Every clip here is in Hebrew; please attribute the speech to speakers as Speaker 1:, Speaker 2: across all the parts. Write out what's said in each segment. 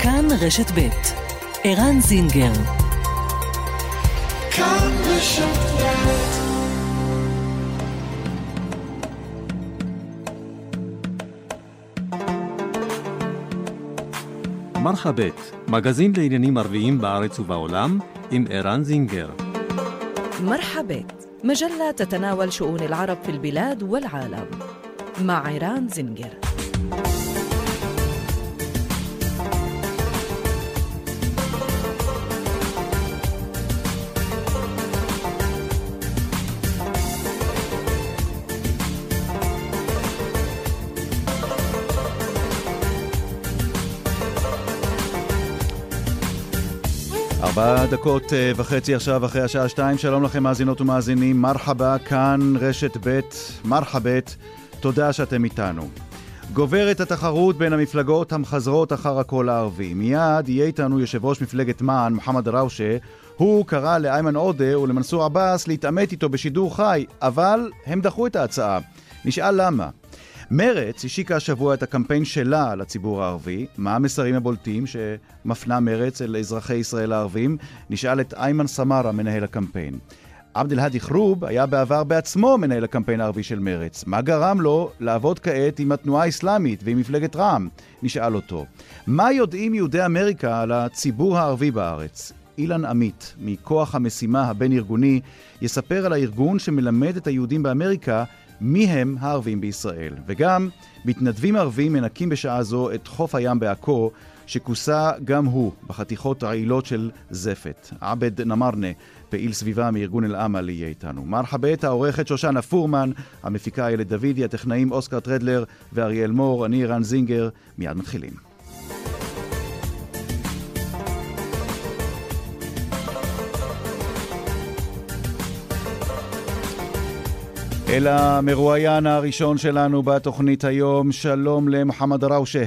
Speaker 1: כאן רשת ב' ערן זינגר כאן רשת
Speaker 2: מרחבת, מגזין לעניינים ערביים בארץ ובעולם, עם ערן זינגר.
Speaker 1: مرحبا مجلة تتناول شؤون العرب في البلاد والعالم مع عيران زنجر
Speaker 3: ארבע דקות אה, וחצי עכשיו אחרי השעה שתיים, שלום לכם מאזינות ומאזינים, מרחבה, כאן רשת ב', מרחבת, תודה שאתם איתנו. גוברת התחרות בין המפלגות המחזרות אחר הקול הערבי. מיד יהיה איתנו יושב ראש מפלגת מען, מוחמד ראושה. הוא קרא לאיימן עודה ולמנסור עבאס להתעמת איתו בשידור חי, אבל הם דחו את ההצעה. נשאל למה. מרץ השיקה השבוע את הקמפיין שלה לציבור הערבי. מה המסרים הבולטים שמפנה מרץ אל אזרחי ישראל הערבים? נשאל את איימן סמארה, מנהל הקמפיין. עבד אל-האדי חרוב היה בעבר בעצמו מנהל הקמפיין הערבי של מרץ. מה גרם לו לעבוד כעת עם התנועה האסלאמית ועם מפלגת רע"מ? נשאל אותו. מה יודעים יהודי אמריקה על הציבור הערבי בארץ? אילן עמית, מכוח המשימה הבין-ארגוני, יספר על הארגון שמלמד את היהודים באמריקה מי הם הערבים בישראל. וגם מתנדבים ערבים מנקים בשעה זו את חוף הים בעכו, שכוסה גם הוא בחתיכות רעילות של זפת. עבד נמרנה, פעיל סביבה מארגון אל-עמל, יהיה איתנו. מרחבת, העורכת שושנה פורמן, המפיקה איילת דוידי, הטכנאים אוסקר טרדלר ואריאל מור, אני רן זינגר, מיד מתחילים. אל המרואיין הראשון שלנו בתוכנית היום, שלום למוחמד ראושה.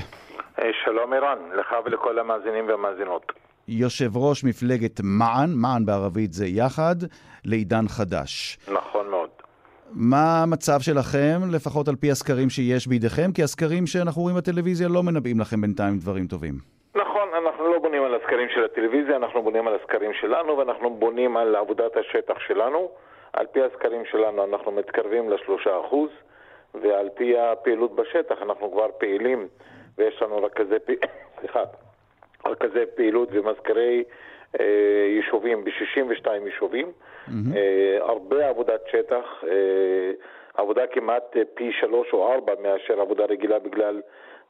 Speaker 4: אה, שלום ערן, לך ולכל המאזינים והמאזינות.
Speaker 3: יושב ראש מפלגת מען, מען בערבית זה יחד, לעידן חדש.
Speaker 4: נכון מאוד.
Speaker 3: מה המצב שלכם, לפחות על פי הסקרים שיש בידיכם? כי הסקרים שאנחנו רואים בטלוויזיה לא מנבאים לכם בינתיים דברים טובים.
Speaker 4: נכון, אנחנו לא בונים על הסקרים של הטלוויזיה, אנחנו בונים על הסקרים שלנו ואנחנו בונים על עבודת השטח שלנו. על פי הסקרים שלנו אנחנו מתקרבים לשלושה אחוז, ועל פי הפעילות בשטח אנחנו כבר פעילים, ויש לנו רכזי, סליחה, רכזי פעילות ומזכירי אה, יישובים ב-62 יישובים. Mm-hmm. אה, הרבה עבודת שטח, אה, עבודה כמעט פי שלוש או ארבע מאשר עבודה רגילה בגלל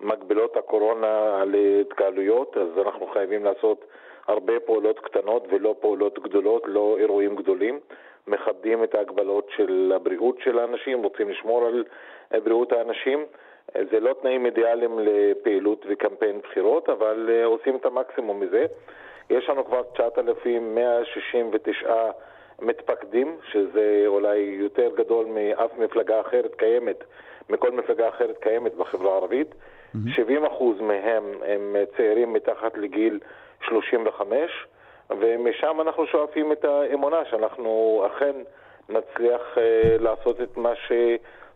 Speaker 4: מגבילות הקורונה על התקהלויות, אז אנחנו חייבים לעשות הרבה פעולות קטנות ולא פעולות גדולות, לא אירועים גדולים. מכבדים את ההגבלות של הבריאות של האנשים, רוצים לשמור על בריאות האנשים. זה לא תנאים אידיאליים לפעילות וקמפיין בחירות, אבל אה, עושים את המקסימום מזה. יש לנו כבר 9,169 מתפקדים, שזה אולי יותר גדול מאף מפלגה אחרת קיימת, מכל מפלגה אחרת קיימת בחברה הערבית. Mm-hmm. 70% מהם הם צעירים מתחת לגיל 35, ומשם אנחנו שואפים את האמונה שאנחנו אכן נצליח אה, לעשות את מה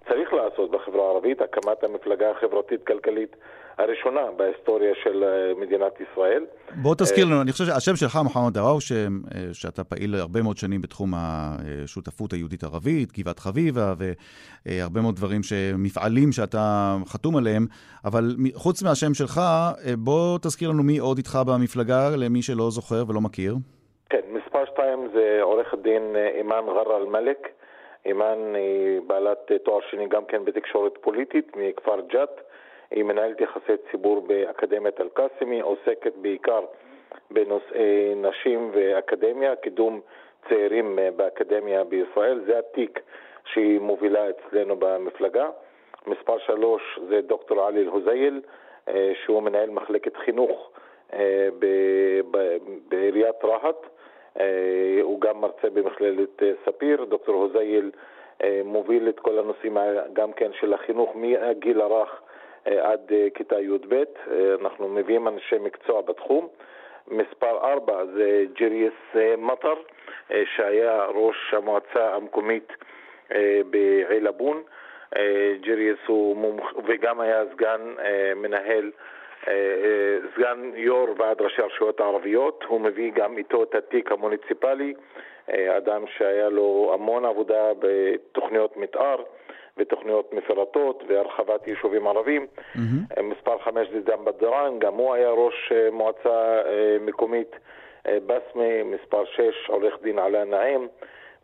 Speaker 4: שצריך לעשות בחברה הערבית, הקמת המפלגה החברתית-כלכלית הראשונה בהיסטוריה של אה, מדינת ישראל.
Speaker 3: בוא תזכיר לנו, אני חושב שהשם שלך, מוחמד דראו, שאתה פעיל הרבה מאוד שנים בתחום השותפות היהודית-ערבית, גבעת חביבה, והרבה מאוד דברים, מפעלים שאתה חתום עליהם, אבל חוץ מהשם שלך, בוא תזכיר לנו מי עוד איתך במפלגה, למי שלא זוכר ולא מכיר.
Speaker 4: כן, מספר שתיים זה עורך הדין אה, אימאן ג'רה אל-מלק. אימאן היא בעלת תואר שני גם כן בתקשורת פוליטית מכפר ג'ת. היא מנהלת יחסי ציבור באקדמיית אל-קאסם, היא עוסקת בעיקר בנושאי נשים ואקדמיה, קידום צעירים באקדמיה בישראל, זה התיק שהיא מובילה אצלנו במפלגה. מספר שלוש זה דוקטור עלי אל-הוזייל, אה, שהוא מנהל מחלקת חינוך אה, בעיריית רהט. הוא גם מרצה במכללת ספיר. דוקטור הוזייל מוביל את כל הנושאים גם כן של החינוך מהגיל הרך אה, עד אה, כיתה י"ב. אה, אנחנו מביאים אנשי מקצוע בתחום. מספר ארבע זה ג'ריאס מטר, שהיה ראש המועצה המקומית בעילבון. ג'ריאס הוא מומח... וגם היה סגן מנהל סגן יו"ר ועד ראשי הרשויות הערביות, הוא מביא גם איתו את התיק המוניציפלי, אדם שהיה לו המון עבודה בתוכניות מתאר ותוכניות מפרטות והרחבת יישובים ערבים. Mm-hmm. מספר חמש זה דם בדרן, גם הוא היה ראש מועצה מקומית בסמה, מספר שש עורך דין עלה נעים.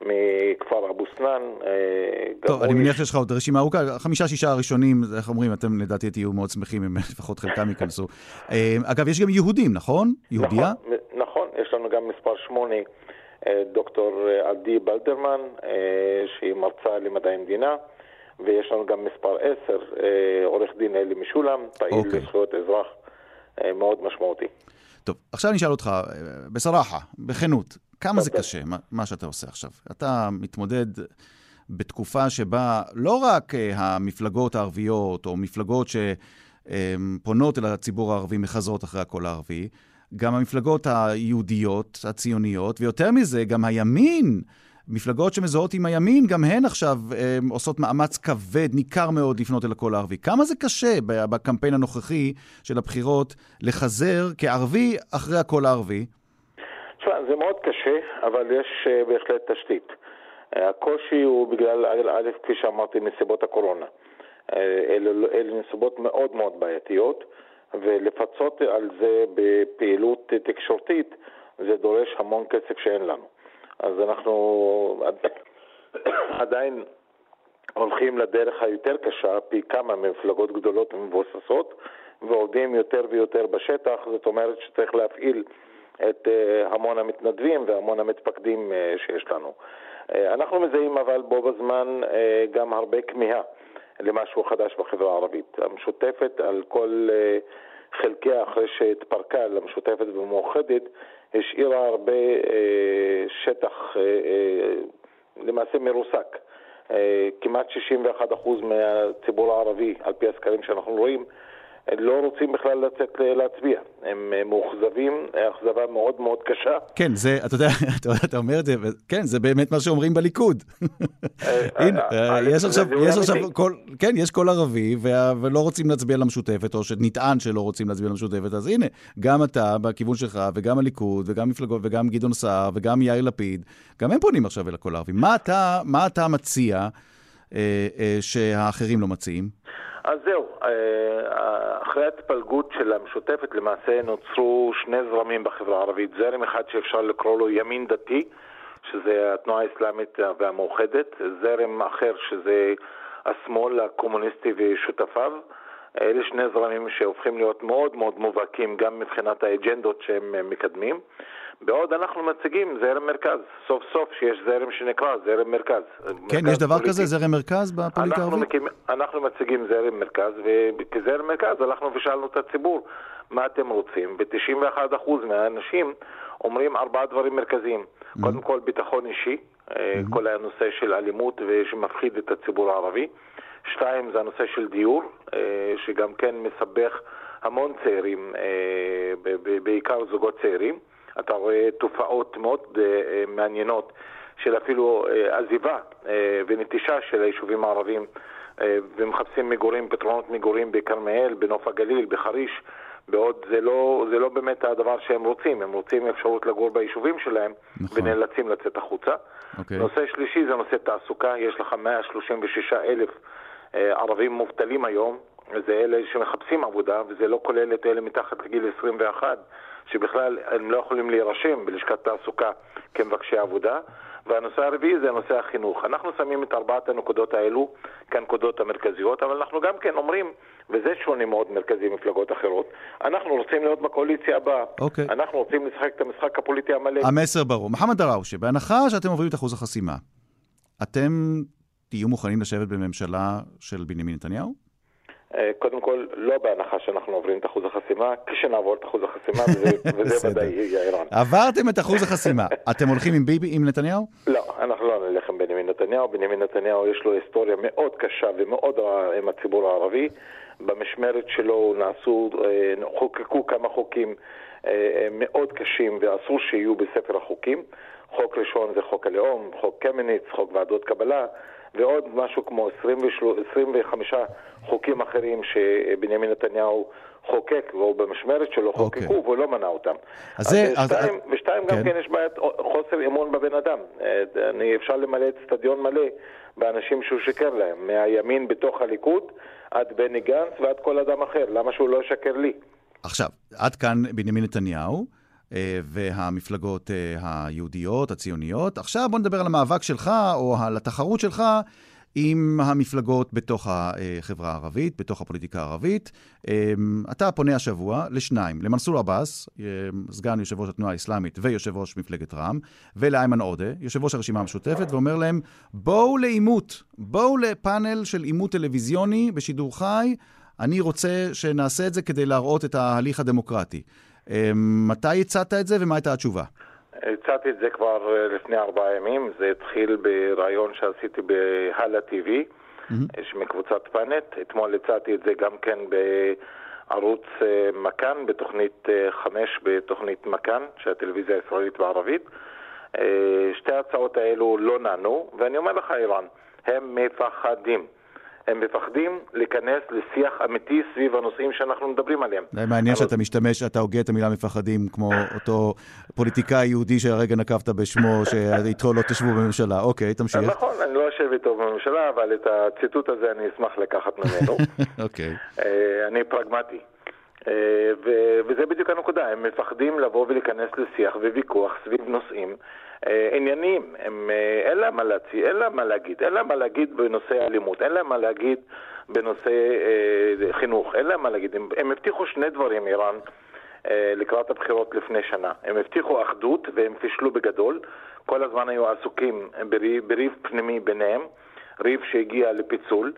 Speaker 4: מכפר אבו סנאן.
Speaker 3: אה, טוב, אני מניח שיש לך עוד רשימה ארוכה, חמישה-שישה הראשונים, איך אומרים, אתם לדעתי תהיו מאוד שמחים אם לפחות חלקם ייכנסו. אה, אגב, יש גם יהודים, נכון? יהודייה?
Speaker 4: נכון, נכון, יש לנו גם מספר שמונה, אה, דוקטור עדי בלדרמן, שהיא מרצה למדעי המדינה. ויש לנו גם מספר עשר, עורך דין אלי משולם, פעיל okay. אוקיי. לזכויות אזרח מאוד משמעותי.
Speaker 3: טוב, עכשיו אני אשאל אותך, בסרחה, בכנות, כמה זה קשה, מה, מה שאתה עושה עכשיו? אתה מתמודד בתקופה שבה לא רק אה, המפלגות הערביות, או מפלגות שפונות אל הציבור הערבי מחזרות אחרי הקול הערבי, גם המפלגות היהודיות, הציוניות, ויותר מזה, גם הימין, מפלגות שמזוהות עם הימין, גם הן עכשיו אה, עושות מאמץ כבד, ניכר מאוד, לפנות אל הקול הערבי. כמה זה קשה בקמפיין הנוכחי של הבחירות לחזר כערבי אחרי הקול הערבי?
Speaker 4: תשמע, זה מאוד קשה, אבל יש uh, בהחלט תשתית. Uh, הקושי הוא בגלל, א', כפי שאמרתי, נסיבות הקורונה. אלה, אלה נסיבות מאוד מאוד בעייתיות, ולפצות על זה בפעילות תקשורתית, זה דורש המון כסף שאין לנו. אז אנחנו עדיין הולכים לדרך היותר קשה, פי כמה ממפלגות גדולות ומבוססות, ועובדים יותר ויותר בשטח, זאת אומרת שצריך להפעיל את אה, המון המתנדבים והמון המתפקדים אה, שיש לנו. אה, אנחנו מזהים אבל בו בזמן גם הרבה כמיהה למשהו חדש בחברה הערבית. המשותפת על כל חלקיה אחרי שהתפרקה למשותפת ומאוחדת השאירה הרבה שטח למעשה מרוסק. כמעט 61% מהציבור הערבי, על פי הסקרים שאנחנו רואים, לא רוצים בכלל לצאת להצביע. הם מאוכזבים, אכזבה מאוד מאוד קשה.
Speaker 3: כן, זה, אתה יודע, אתה אומר את זה, כן, זה באמת מה שאומרים בליכוד. אה, הנה, אה, אה, יש עכשיו, יש עכשיו, כן, יש קול ערבי, ולא רוצים להצביע למשותפת, או שנטען שלא רוצים להצביע למשותפת, אז הנה, גם אתה בכיוון שלך, וגם הליכוד, וגם מפלגות, וגם גדעון סער, וגם יאיר לפיד, גם הם פונים עכשיו אל הקול הערבי. מה אתה מציע שהאחרים לא מציעים?
Speaker 4: אז זהו, אה, אחרי ההתפלגות של המשותפת למעשה נוצרו שני זרמים בחברה הערבית. זרם אחד שאפשר לקרוא לו ימין דתי, שזה התנועה האסלאמית והמאוחדת, זרם אחר שזה השמאל הקומוניסטי ושותפיו. אלה שני זרמים שהופכים להיות מאוד מאוד מובהקים גם מבחינת האג'נדות שהם מקדמים. בעוד אנחנו מציגים זרם מרכז, סוף סוף שיש זרם שנקרא זרם מרכז.
Speaker 3: כן, מרכז יש דבר פוליטי. כזה, זרם מרכז בפוליטיקה הערבית?
Speaker 4: אנחנו מציגים זרם מרכז, וכזרם מרכז הלכנו ושאלנו את הציבור מה אתם רוצים, ו-91% מהאנשים אומרים ארבעה דברים מרכזיים. Mm-hmm. קודם כל ביטחון אישי, mm-hmm. כל הנושא של אלימות ושמפחיד את הציבור הערבי. שתיים, זה הנושא של דיור, אה, שגם כן מסבך המון צעירים, אה, בעיקר זוגות צעירים. אתה רואה תופעות מאוד אה, מעניינות של אפילו עזיבה ונטישה של היישובים הערבים ומחפשים מגורים, פתרונות מגורים בכרמיאל, בנוף הגליל, בחריש, בעוד זה לא, זה לא באמת הדבר שהם רוצים, הם רוצים אפשרות לגור ביישובים שלהם נכון. ונאלצים לצאת החוצה. Okay. אוקיי. נושא שלישי זה נושא תעסוקה, יש לך 136 אלף אה, ערבים מובטלים היום, זה אלה שמחפשים עבודה, וזה לא כולל את אלה מתחת לגיל 21, שבכלל הם לא יכולים להירשם בלשכת תעסוקה כמבקשי עבודה. והנושא הרביעי זה נושא החינוך. אנחנו שמים את ארבעת הנקודות האלו כנקודות המרכזיות, אבל אנחנו גם כן אומרים, וזה שונה מאוד מרכזי מפלגות אחרות, אנחנו רוצים להיות בקואליציה הבאה.
Speaker 3: אוקיי.
Speaker 4: אנחנו רוצים לשחק את המשחק הפוליטי המלא.
Speaker 3: המסר ברור. מוחמד דראושה, בהנחה שאתם עוברים את אחוז החסימה, אתם תהיו מוכנים לשבת בממשלה של בנימין נתניהו?
Speaker 4: אה, קודם כל, לא בהנחה שאנחנו עוברים את אחוז החסימה, כשנעבור את אחוז החסימה, וזה, ודאי יהיה איראן.
Speaker 3: עברתם את אחוז החסימה. אתם הולכים עם ביבי, עם נתניהו?
Speaker 4: לא, אנחנו לא נלך עם בנימין נתניהו. בנימין נתניהו יש לו היסטוריה מאוד קשה ומאוד רעה עם הציבור הערבי. במשמרת שלו נעשו, אה, חוקקו כמה חוקים אה, מאוד קשים ואסור שיהיו בספר החוקים. חוק ראשון זה חוק הלאום, חוק קמיניץ, חוק ועדות קבלה. ועוד משהו כמו 25 חוקים אחרים שבנימין נתניהו חוקק, או במשמרת שלו
Speaker 3: אוקיי.
Speaker 4: חוקקו, והוא לא מנע אותם.
Speaker 3: אז זה-
Speaker 4: אז
Speaker 3: אז-
Speaker 4: שתיים, ושתיים, גם
Speaker 3: כן.
Speaker 4: כן יש בעיית חוסר אמון בבן אדם. אה, אני, אפשר למלא את סטדיון מלא באנשים שהוא שיקר להם, מהימין בתוך הליכוד עד בני גנץ ועד כל אדם אחר. למה שהוא לא ישקר לי?
Speaker 3: עכשיו, עד כאן בנימין נתניהו והמפלגות אה, היהודיות, הציוניות. עכשיו בוא נדבר על המאבק שלך, או על התחרות שלך עם המפלגות בתוך החברה הערבית, בתוך הפוליטיקה הערבית. אה, אתה פונה השבוע לשניים, למנסור עבאס, אה, סגן יושב ראש התנועה האסלאמית ויושב ראש מפלגת רע"מ, ולאיימן עודה, יושב ראש הרשימה המשותפת, ואומר להם, בואו לעימות, בואו לפאנל של עימות טלוויזיוני בשידור חי. אני רוצה שנעשה את זה כדי להראות את ההליך הדמוקרטי. אה, מתי הצעת את זה ומה הייתה התשובה?
Speaker 4: הצעתי את זה כבר אה, לפני ארבעה ימים, זה התחיל בריאיון שעשיתי בהלא TV, יש מקבוצת פאנט, אתמול הצעתי את זה גם כן בערוץ אה, מכאן, בתוכנית אה, חמש, בתוכנית מכאן, של הטלוויזיה הישראלית בערבית. שתי ההצעות האלו לא נענו, ואני אומר לך אירן, הם מפחדים. הם מפחדים להיכנס לשיח אמיתי סביב הנושאים שאנחנו מדברים עליהם.
Speaker 3: זה מעניין שאתה משתמש, אתה הוגה את המילה מפחדים, כמו אותו פוליטיקאי יהודי שהרגע נקבת בשמו, שאיתו לא תשבו בממשלה. אוקיי, תמשיך.
Speaker 4: נכון, אני לא אשב איתו בממשלה, אבל את הציטוט הזה אני אשמח לקחת ממנו.
Speaker 3: אוקיי.
Speaker 4: אה, אני פרגמטי. אה, וזה בדיוק הנקודה, הם מפחדים לבוא ולהיכנס לשיח וויכוח סביב נושאים ענייניים. הם, אה, אין להם מה להציע, אין להם מה להגיד. אין להם מה להגיד בנושא אלימות, אין להם מה להגיד בנושא אה, חינוך, אין להם מה להגיד. הם, הם הבטיחו שני דברים, איראן, אה, לקראת הבחירות לפני שנה. הם הבטיחו אחדות והם פישלו בגדול. כל הזמן היו עסוקים בריב, בריב פנימי ביניהם, ריב שהגיע לפיצול.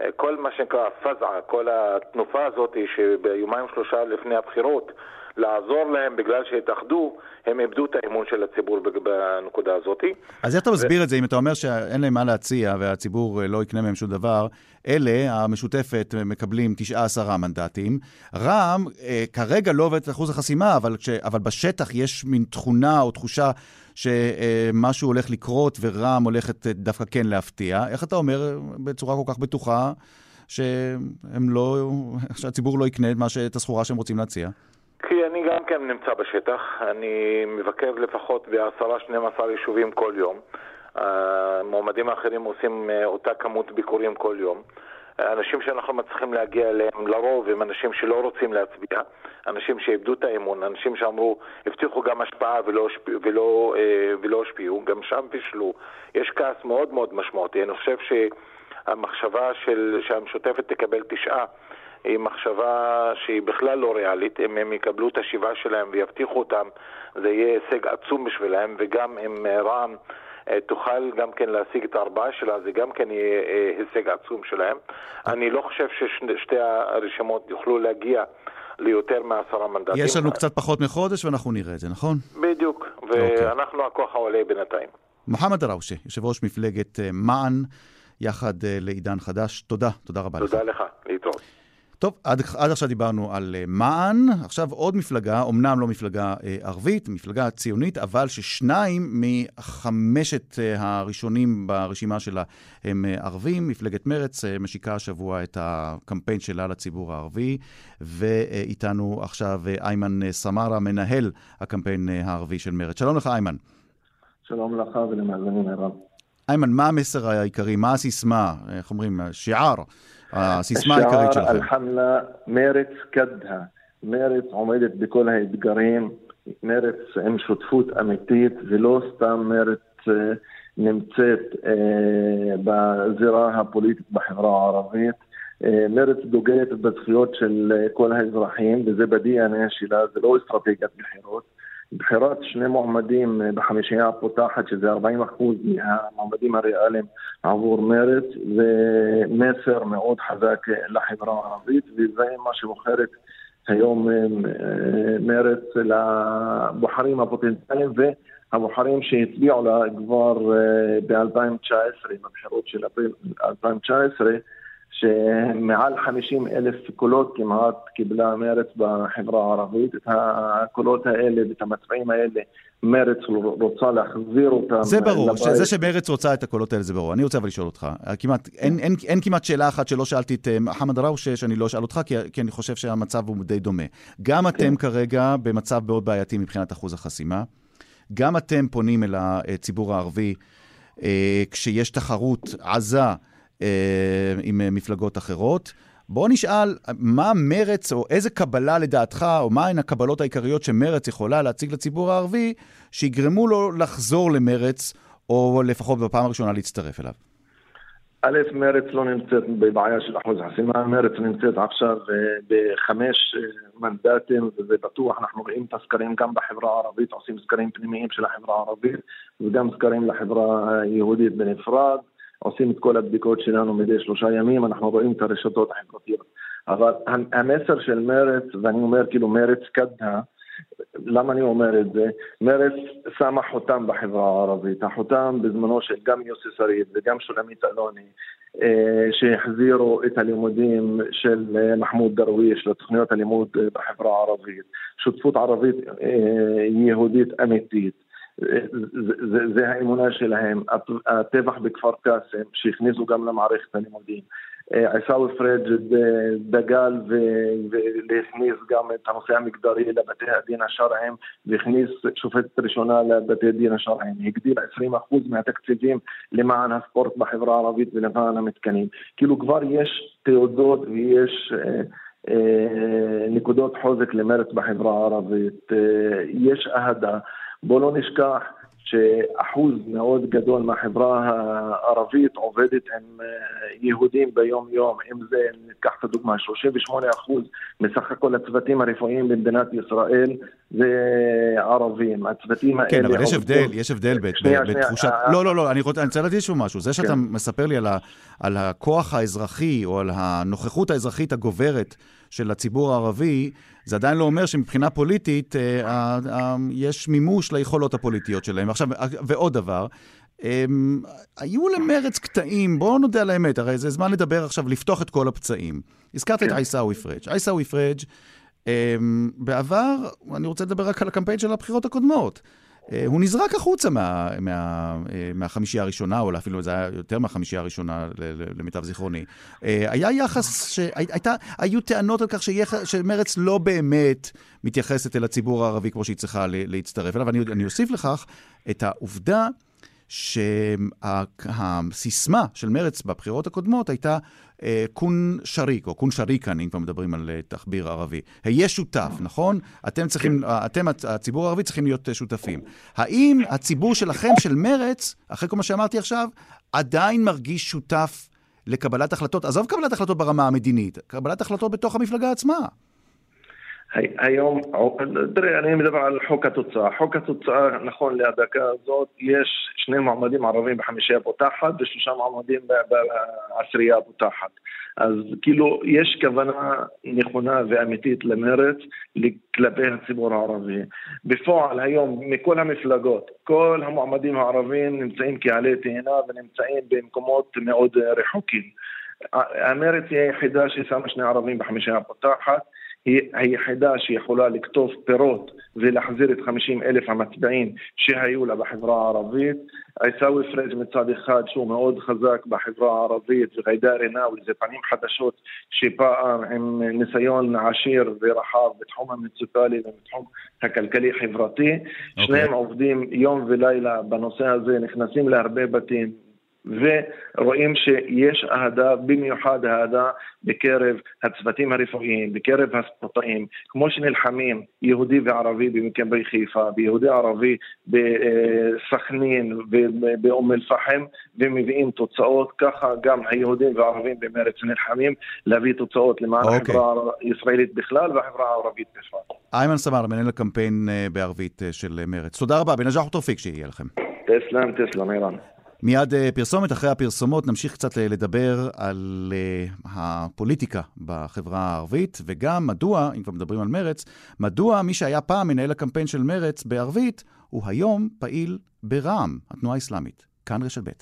Speaker 4: אה, כל מה שנקרא פזעה, כל התנופה הזאת שביומיים שלושה לפני הבחירות לעזור להם בגלל שהתאחדו, הם איבדו את האמון של הציבור בנקודה הזאת.
Speaker 3: אז איך אתה מסביר את זה אם אתה אומר שאין להם מה להציע והציבור אה, לא יקנה מהם שום דבר? אלה, המשותפת, אה, מקבלים 9-10 מנדטים. רע"מ אה, כרגע לא עובד את אחוז החסימה, אבל, כש, אבל בשטח יש מין תכונה או תחושה שמשהו הולך לקרות ורע"מ הולכת אה, דווקא כן להפתיע. איך אתה אומר אה, בצורה כל כך בטוחה שהם לא, שהציבור לא יקנה את הסחורה שהם רוצים להציע?
Speaker 4: כי אני גם כן נמצא בשטח, אני מבקר לפחות ב-10-12 יישובים כל יום. המועמדים האחרים עושים אה, אותה כמות ביקורים כל יום. אנשים שאנחנו מצליחים להגיע אליהם לרוב הם אנשים שלא רוצים להצביע, אנשים שאיבדו את האמון, אנשים שאמרו, הבטיחו גם השפעה ולא, ולא, אה, ולא השפיעו, גם שם פישלו. יש כעס מאוד מאוד משמעותי. אני חושב שהמחשבה של, שהמשותפת תקבל תשעה היא מחשבה שהיא בכלל לא ריאלית. אם הם יקבלו את השיבה שלהם ויבטיחו אותם, זה יהיה הישג עצום בשבילם, וגם אם אה, רע"מ אה, תוכל גם כן להשיג את הארבעה שלה, זה גם כן יהיה אה, הישג עצום שלהם. אני לא חושב ששתי הרשימות יוכלו להגיע ליותר מעשרה מנדטים.
Speaker 3: יש לנו קצת פחות מחודש ואנחנו נראה את זה, נכון?
Speaker 4: בדיוק,
Speaker 3: אוקיי.
Speaker 4: ואנחנו הכוח העולה בינתיים.
Speaker 3: מוחמד דראושה, יושב ראש מפלגת מען, יחד לעידן חדש. תודה, תודה רבה לך.
Speaker 4: תודה לך, להתראות.
Speaker 3: טוב, עד, עד עכשיו דיברנו על אה, מען, עכשיו עוד מפלגה, אמנם לא מפלגה אה, ערבית, מפלגה ציונית, אבל ששניים מחמשת אה, הראשונים ברשימה שלה הם אה, ערבים. מפלגת מרץ אה, משיקה השבוע את הקמפיין שלה לציבור הערבי, ואיתנו עכשיו אה, איימן אה, סמארה, מנהל הקמפיין אה, הערבי של מרץ. שלום לך, איימן.
Speaker 5: שלום לך ולמאזינים ערב.
Speaker 3: איימן, מה המסר העיקרי? מה הסיסמה? איך אומרים? שיער. הסיסמה העיקרית שלכם.
Speaker 5: אל-חמלה, מרץ כדהה. מרץ עומדת בכל האתגרים, מרץ עם שותפות אמיתית, ולא סתם מרץ אה, נמצאת אה, בזירה הפוליטית בחברה הערבית. אה, מרץ דוגלת בזכויות של כל האזרחים, וזה ב-DNA שלה, זה לא אסטרטגיית בחירות. בחירת שני מועמדים אה, בחמישייה הפותחת, שזה 40 אחוז מהמועמדים הריאליים עבור מרץ, זה מסר מאוד חזק אה, לחברה הערבית, וזה מה שבוחרת היום אה, מרץ לבוחרים הפוטנציאליים והבוחרים שהצביעו לה כבר ב-2019, בבחירות של אפריל 2019, שמעל 50 אלף קולות כמעט קיבלה מרץ בחברה הערבית. את הקולות האלה ואת המצביעים האלה מרץ רוצה להחזיר אותם.
Speaker 3: זה ברור, לבית. שזה שמרץ רוצה את הקולות האלה זה ברור. אני רוצה אבל לשאול אותך, כמעט, אין, אין, אין כמעט שאלה אחת שלא שאלתי את מוחמד ראוש, שאני לא אשאל אותך, כי, כי אני חושב שהמצב הוא די דומה. גם כן. אתם כרגע במצב מאוד בעייתי מבחינת אחוז החסימה. גם אתם פונים אל הציבור הערבי אה, כשיש תחרות עזה אה, עם מפלגות אחרות. בוא נשאל, מה מרץ, או איזה קבלה לדעתך, או מהן הקבלות העיקריות שמרץ יכולה להציג לציבור הערבי, שיגרמו לו לחזור למרץ, או לפחות בפעם הראשונה להצטרף אליו?
Speaker 5: א', מרץ לא נמצאת בבעיה של אחוז חסימה, מרץ נמצאת עכשיו אה, בחמש אה, מנדטים, וזה בטוח, אנחנו רואים את הסקרים גם בחברה הערבית, עושים סקרים פנימיים של החברה הערבית, וגם סקרים לחברה היהודית בנפרד. עושים את כל הבדיקות שלנו מדי שלושה ימים, אנחנו רואים את הרשתות החברתיות. אבל המסר של מרץ, ואני אומר כאילו מרץ קדנה, למה אני אומר את זה? מרץ שמה חותם בחברה הערבית. החותם בזמנו של גם יוסי שריד וגם שולמית אלוני, אה, שהחזירו את הלימודים של אה, מחמוד דרוויש לתוכניות הלימוד בחברה הערבית. שותפות ערבית אה, יהודית אמיתית. זה, זה האמונה שלהם. הטבח בכפר קאסם, שהכניסו גם למערכת הלימודים. אה, עיסאווי פריג' דגל והכניס גם את הנושא המגדרי לבתי הדין השרעיים והכניס שופטת ראשונה לבתי הדין השרעיים. הגדיל 20% מהתקציבים למען הספורט בחברה הערבית ולמען המתקנים. כאילו כבר יש תעודות ויש... אה, אה, נקודות חוזק למרץ בחברה הערבית, יש אהדה, בואו לא נשכח שאחוז מאוד גדול מהחברה הערבית עובדת עם אה, יהודים ביום-יום, אם זה, ניקח את הדוגמה, 38 אחוז מסך הכל הצוותים הרפואיים במדינת ישראל זה ערבים. הצוותים האלה...
Speaker 3: כן, אבל יש הבדל, יש הבדל בתחושת... לא, לא, לא, אני רוצה להגיד שוב משהו. זה שאתה כן. מספר לי על הכוח האזרחי, או על הנוכחות האזרחית הגוברת של הציבור הערבי, זה עדיין לא אומר שמבחינה פוליטית אה, אה, יש מימוש ליכולות הפוליטיות שלהם. עכשיו, ועוד דבר, הם, היו למרץ קטעים, בואו נודה על האמת, הרי זה זמן לדבר עכשיו, לפתוח את כל הפצעים. הזכרת כן. את עיסאווי פריג'. עיסאווי פריג', בעבר, אני רוצה לדבר רק על הקמפיין של הבחירות הקודמות. אה, הוא נזרק החוצה מה, מה, אה, מהחמישייה הראשונה, או אפילו זה היה יותר מהחמישייה הראשונה, למיטב זיכרוני. אה, היה יחס, שהייתה, היו טענות על כך שיח, שמרץ לא באמת מתייחסת אל הציבור הערבי כמו שהיא צריכה להצטרף אליו. ואני אוסיף לכך את העובדה שהסיסמה של מרץ בבחירות הקודמות הייתה קון שריק, או קון שריקן, אם כבר מדברים על אה, תחביר ערבי. היה שותף, נכון? אתם צריכים, כן. אתם, הציבור הערבי, צריכים להיות אה, שותפים. האם הציבור שלכם, של מרץ, אחרי כל מה שאמרתי עכשיו, עדיין מרגיש שותף לקבלת החלטות? עזוב קבלת החלטות ברמה המדינית, קבלת החלטות בתוך המפלגה עצמה.
Speaker 5: היום, תראה, אני מדבר על חוק התוצאה. חוק התוצאה, נכון לדקה הזאת, יש שני מועמדים ערבים בחמישייה פותחת ושלושה מועמדים בעשירייה הפותחת. אז כאילו, יש כוונה נכונה ואמיתית למרץ כלפי הציבור הערבי. בפועל, היום, מכל המפלגות, כל המועמדים הערבים נמצאים כעלי תאנה ונמצאים במקומות מאוד רחוקים. המרץ היא היחידה ששמה שני ערבים בחמישייה הפותחת. היא היחידה שיכולה לקטוף פירות ולהחזיר את 50 אלף המצביעים שהיו לה בחברה הערבית. עיסאווי פריג' מצד אחד שהוא מאוד חזק בחברה הערבית וג'ידא רינאוי זה פנים חדשות שפעם עם ניסיון עשיר ורחב בתחום המוניציפלי ובתחום הכלכלי-חברתי. Okay. אוקיי. שניהם עובדים יום ולילה בנושא הזה, נכנסים להרבה בתים, ורואים שיש אהדה, במיוחד אהדה בקרב הצוותים הרפואיים, בקרב הספורטאים, כמו שנלחמים יהודי וערבי במכבי חיפה, ויהודי ערבי בסכנין ובאום אל-פחם, ומביאים תוצאות, ככה גם היהודים והערבים במרץ נלחמים להביא תוצאות למען okay. אוקיי. החברה הישראלית בכלל והחברה הערבית בפרט.
Speaker 3: איימן סמאר, מנהל הקמפיין אה, בערבית אה, של מרץ. תודה רבה, בנג'אח ותופיק שיהיה לכם.
Speaker 5: תסלם, תסלם, איראן.
Speaker 3: מיד אה, פרסומת, אחרי הפרסומות נמשיך קצת לדבר על אה, הפוליטיקה בחברה הערבית, וגם מדוע, אם כבר מדברים על מרץ, מדוע מי שהיה פעם מנהל הקמפיין של מרץ בערבית, הוא היום פעיל ברע"מ, התנועה האסלאמית. כאן רשת ב'.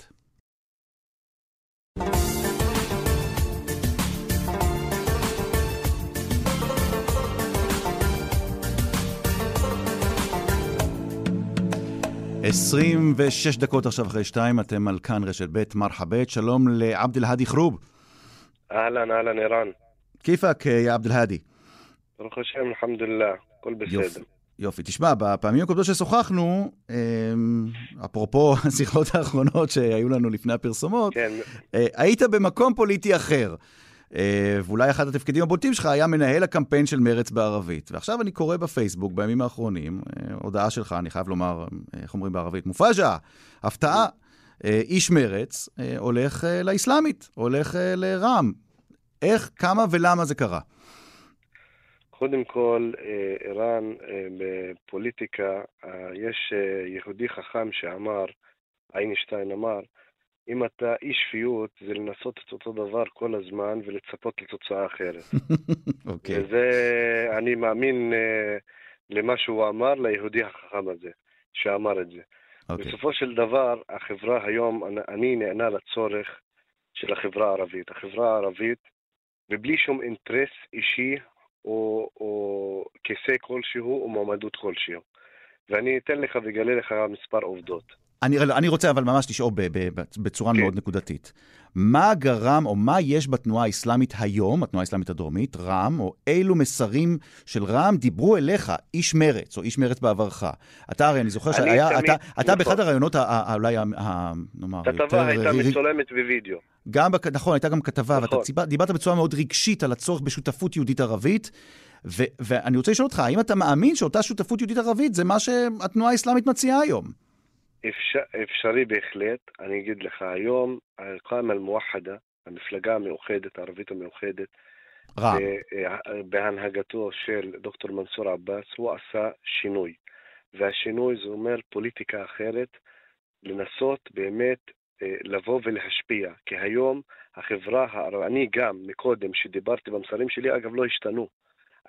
Speaker 3: 26 דקות עכשיו אחרי שתיים, אתם על כאן רשת ב' מרחבת. שלום לעבד אל-האדי חרוב.
Speaker 6: אהלן, אהלן, ערן.
Speaker 3: כיפאק, יא עבד אל-האדי?
Speaker 6: ברוך השם, אלחמדולillah, הכל בסדר.
Speaker 3: יופי. תשמע, בפעמים הקודמות ששוחחנו, אמ, אפרופו השיחות האחרונות שהיו לנו לפני הפרסומות, כן. אה, היית במקום פוליטי אחר. אה, ואולי אחד התפקידים הבולטים שלך היה מנהל הקמפיין של מרץ בערבית. ועכשיו אני קורא בפייסבוק בימים האחרונים, אה, הודעה שלך, אני חייב לומר, איך אומרים בערבית? מופאז'ה, הפתעה. איש מרץ הולך לאסלאמית, הולך לרע"מ. איך, כמה ולמה זה קרה?
Speaker 6: קודם כל, אה, ערן, אה, בפוליטיקה, אה, יש יהודי חכם שאמר, איינשטיין אמר, אם אתה אי שפיות, זה לנסות את אותו דבר כל הזמן ולצפות לתוצאה אחרת. אוקיי. okay. וזה, אני מאמין למה שהוא אמר, ליהודי החכם הזה, שאמר את זה. Okay. אוקיי. בסופו של דבר, החברה היום, אני נענה לצורך של החברה הערבית. החברה הערבית, ובלי שום אינטרס אישי או, או כיסא כלשהו או מועמדות כלשהו. ואני אתן לך ואגלה לך מספר עובדות.
Speaker 3: אני, אני רוצה אבל ממש לשאול בצורה כן. מאוד נקודתית. מה גרם, או מה יש בתנועה האסלאמית היום, התנועה האסלאמית הדרומית, רע"מ, או אילו מסרים של רע"מ דיברו אליך, איש מרץ, או איש מרץ בעברך? אתה הרי, אני זוכר שהיה, אתה, אתה באחד הרעיונות, אולי,
Speaker 6: נאמר, יותר... כתבה הייתה מצולמת בווידאו.
Speaker 3: גם, נכון, הייתה גם כתבה, נכון. ואתה דיברת בצורה מאוד רגשית על הצורך בשותפות יהודית-ערבית, ואני רוצה לשאול אותך, האם אתה מאמין שאותה שותפות יהודית-ערבית זה מה שהתנועה האסלאמית מציעה היום?
Speaker 6: אפשר, אפשרי בהחלט. אני אגיד לך, היום אל-קאמה אל-מואחדה, המפלגה המאוחדת, הערבית המאוחדת,
Speaker 3: רע.
Speaker 6: אה, בהנהגתו של דוקטור מנסור עבאס, הוא עשה שינוי. והשינוי זה אומר פוליטיקה אחרת, לנסות באמת אה, לבוא ולהשפיע. כי היום החברה, אני גם, מקודם, שדיברתי במסרים שלי, אגב, לא השתנו.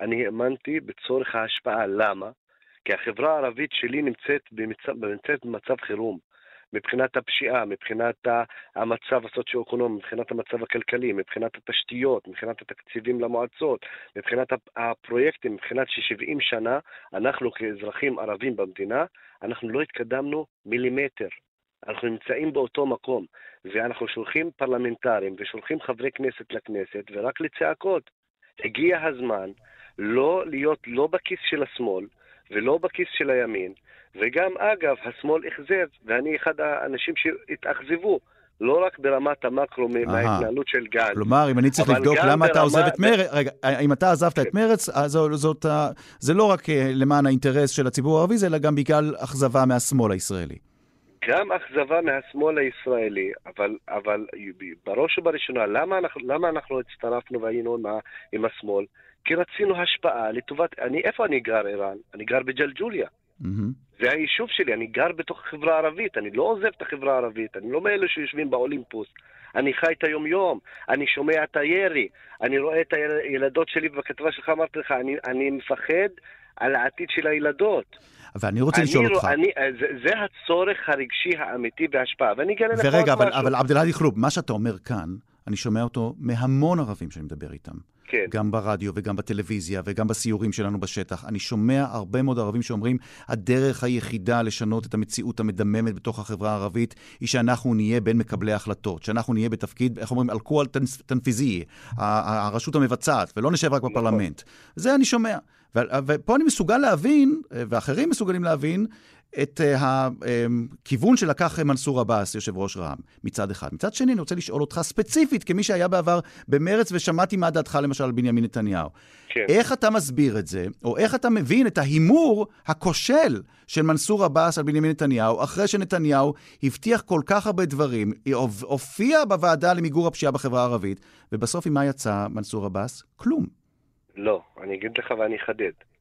Speaker 6: אני האמנתי בצורך ההשפעה. למה? כי החברה הערבית שלי נמצאת במצב, נמצאת במצב חירום. מבחינת הפשיעה, מבחינת המצב הסוציו-אקונומי, מבחינת המצב הכלכלי, מבחינת התשתיות, מבחינת התקציבים למועצות, מבחינת הפרויקטים, מבחינת ש-70 שנה אנחנו כאזרחים ערבים במדינה, אנחנו לא התקדמנו מילימטר. אנחנו נמצאים באותו מקום, ואנחנו שולחים פרלמנטרים ושולחים חברי כנסת לכנסת, ורק לצעקות. הגיע הזמן לא להיות לא בכיס של השמאל ולא בכיס של הימין, וגם, אגב, השמאל אכזב, ואני אחד האנשים שהתאכזבו. לא רק ברמת המקרו מההתנהלות של גנץ.
Speaker 3: כלומר, אם אני צריך לבדוק למה אתה עוזב את מרצ, רגע, אם אתה עזבת את כן. מרצ, אז זאת, זה לא רק אה, למען האינטרס של הציבור הערבי, אלא גם בגלל אכזבה מהשמאל הישראלי.
Speaker 6: גם אכזבה מהשמאל הישראלי, אבל, אבל בראש ובראשונה, למה אנחנו, למה אנחנו הצטרפנו והיינו עם, עם השמאל? כי רצינו השפעה לטובת... אני, איפה אני גר, ערן? אני גר בג'לג'וליה. Mm-hmm. זה היישוב שלי, אני גר בתוך החברה הערבית, אני לא עוזב את החברה הערבית, אני לא מאלה שיושבים באולימפוס. אני חי את היום-יום, אני שומע את הירי, אני רואה את הילדות שלי, ובכתבה שלך אמרתי לך, אני, אני מפחד על העתיד של הילדות.
Speaker 3: ואני רוצה אני לשאול אותך.
Speaker 6: אני, זה, זה הצורך הרגשי האמיתי בהשפעה, ואני אגלה לך
Speaker 3: עוד משהו. ורגע, אבל עבד אלעדי חלוב, מה שאתה אומר כאן, אני שומע אותו מהמון ערבים שאני מדבר איתם.
Speaker 6: כן.
Speaker 3: גם ברדיו וגם בטלוויזיה וגם בסיורים שלנו בשטח. אני שומע הרבה מאוד ערבים שאומרים, הדרך היחידה לשנות את המציאות המדממת בתוך החברה הערבית היא שאנחנו נהיה בין מקבלי ההחלטות, שאנחנו נהיה בתפקיד, איך אומרים, אלכוהול תנפיזי, הרשות המבצעת, ולא נשב רק נכון. בפרלמנט. זה אני שומע. ופה אני מסוגל להבין, ואחרים מסוגלים להבין, את אה, הכיוון שלקח מנסור עבאס, יושב ראש רע"מ, מצד אחד. מצד שני, אני רוצה לשאול אותך ספציפית, כמי שהיה בעבר במרץ ושמעתי מה דעתך למשל על בנימין נתניהו. כן. איך אתה מסביר את זה, או איך אתה מבין את ההימור הכושל של מנסור עבאס על בנימין נתניהו, אחרי שנתניהו הבטיח כל כך הרבה דברים, הופיע בוועדה למיגור הפשיעה בחברה הערבית, ובסוף עם מה יצא מנסור עבאס? כלום.
Speaker 6: לא, אני אגיד לך ואני אחדד.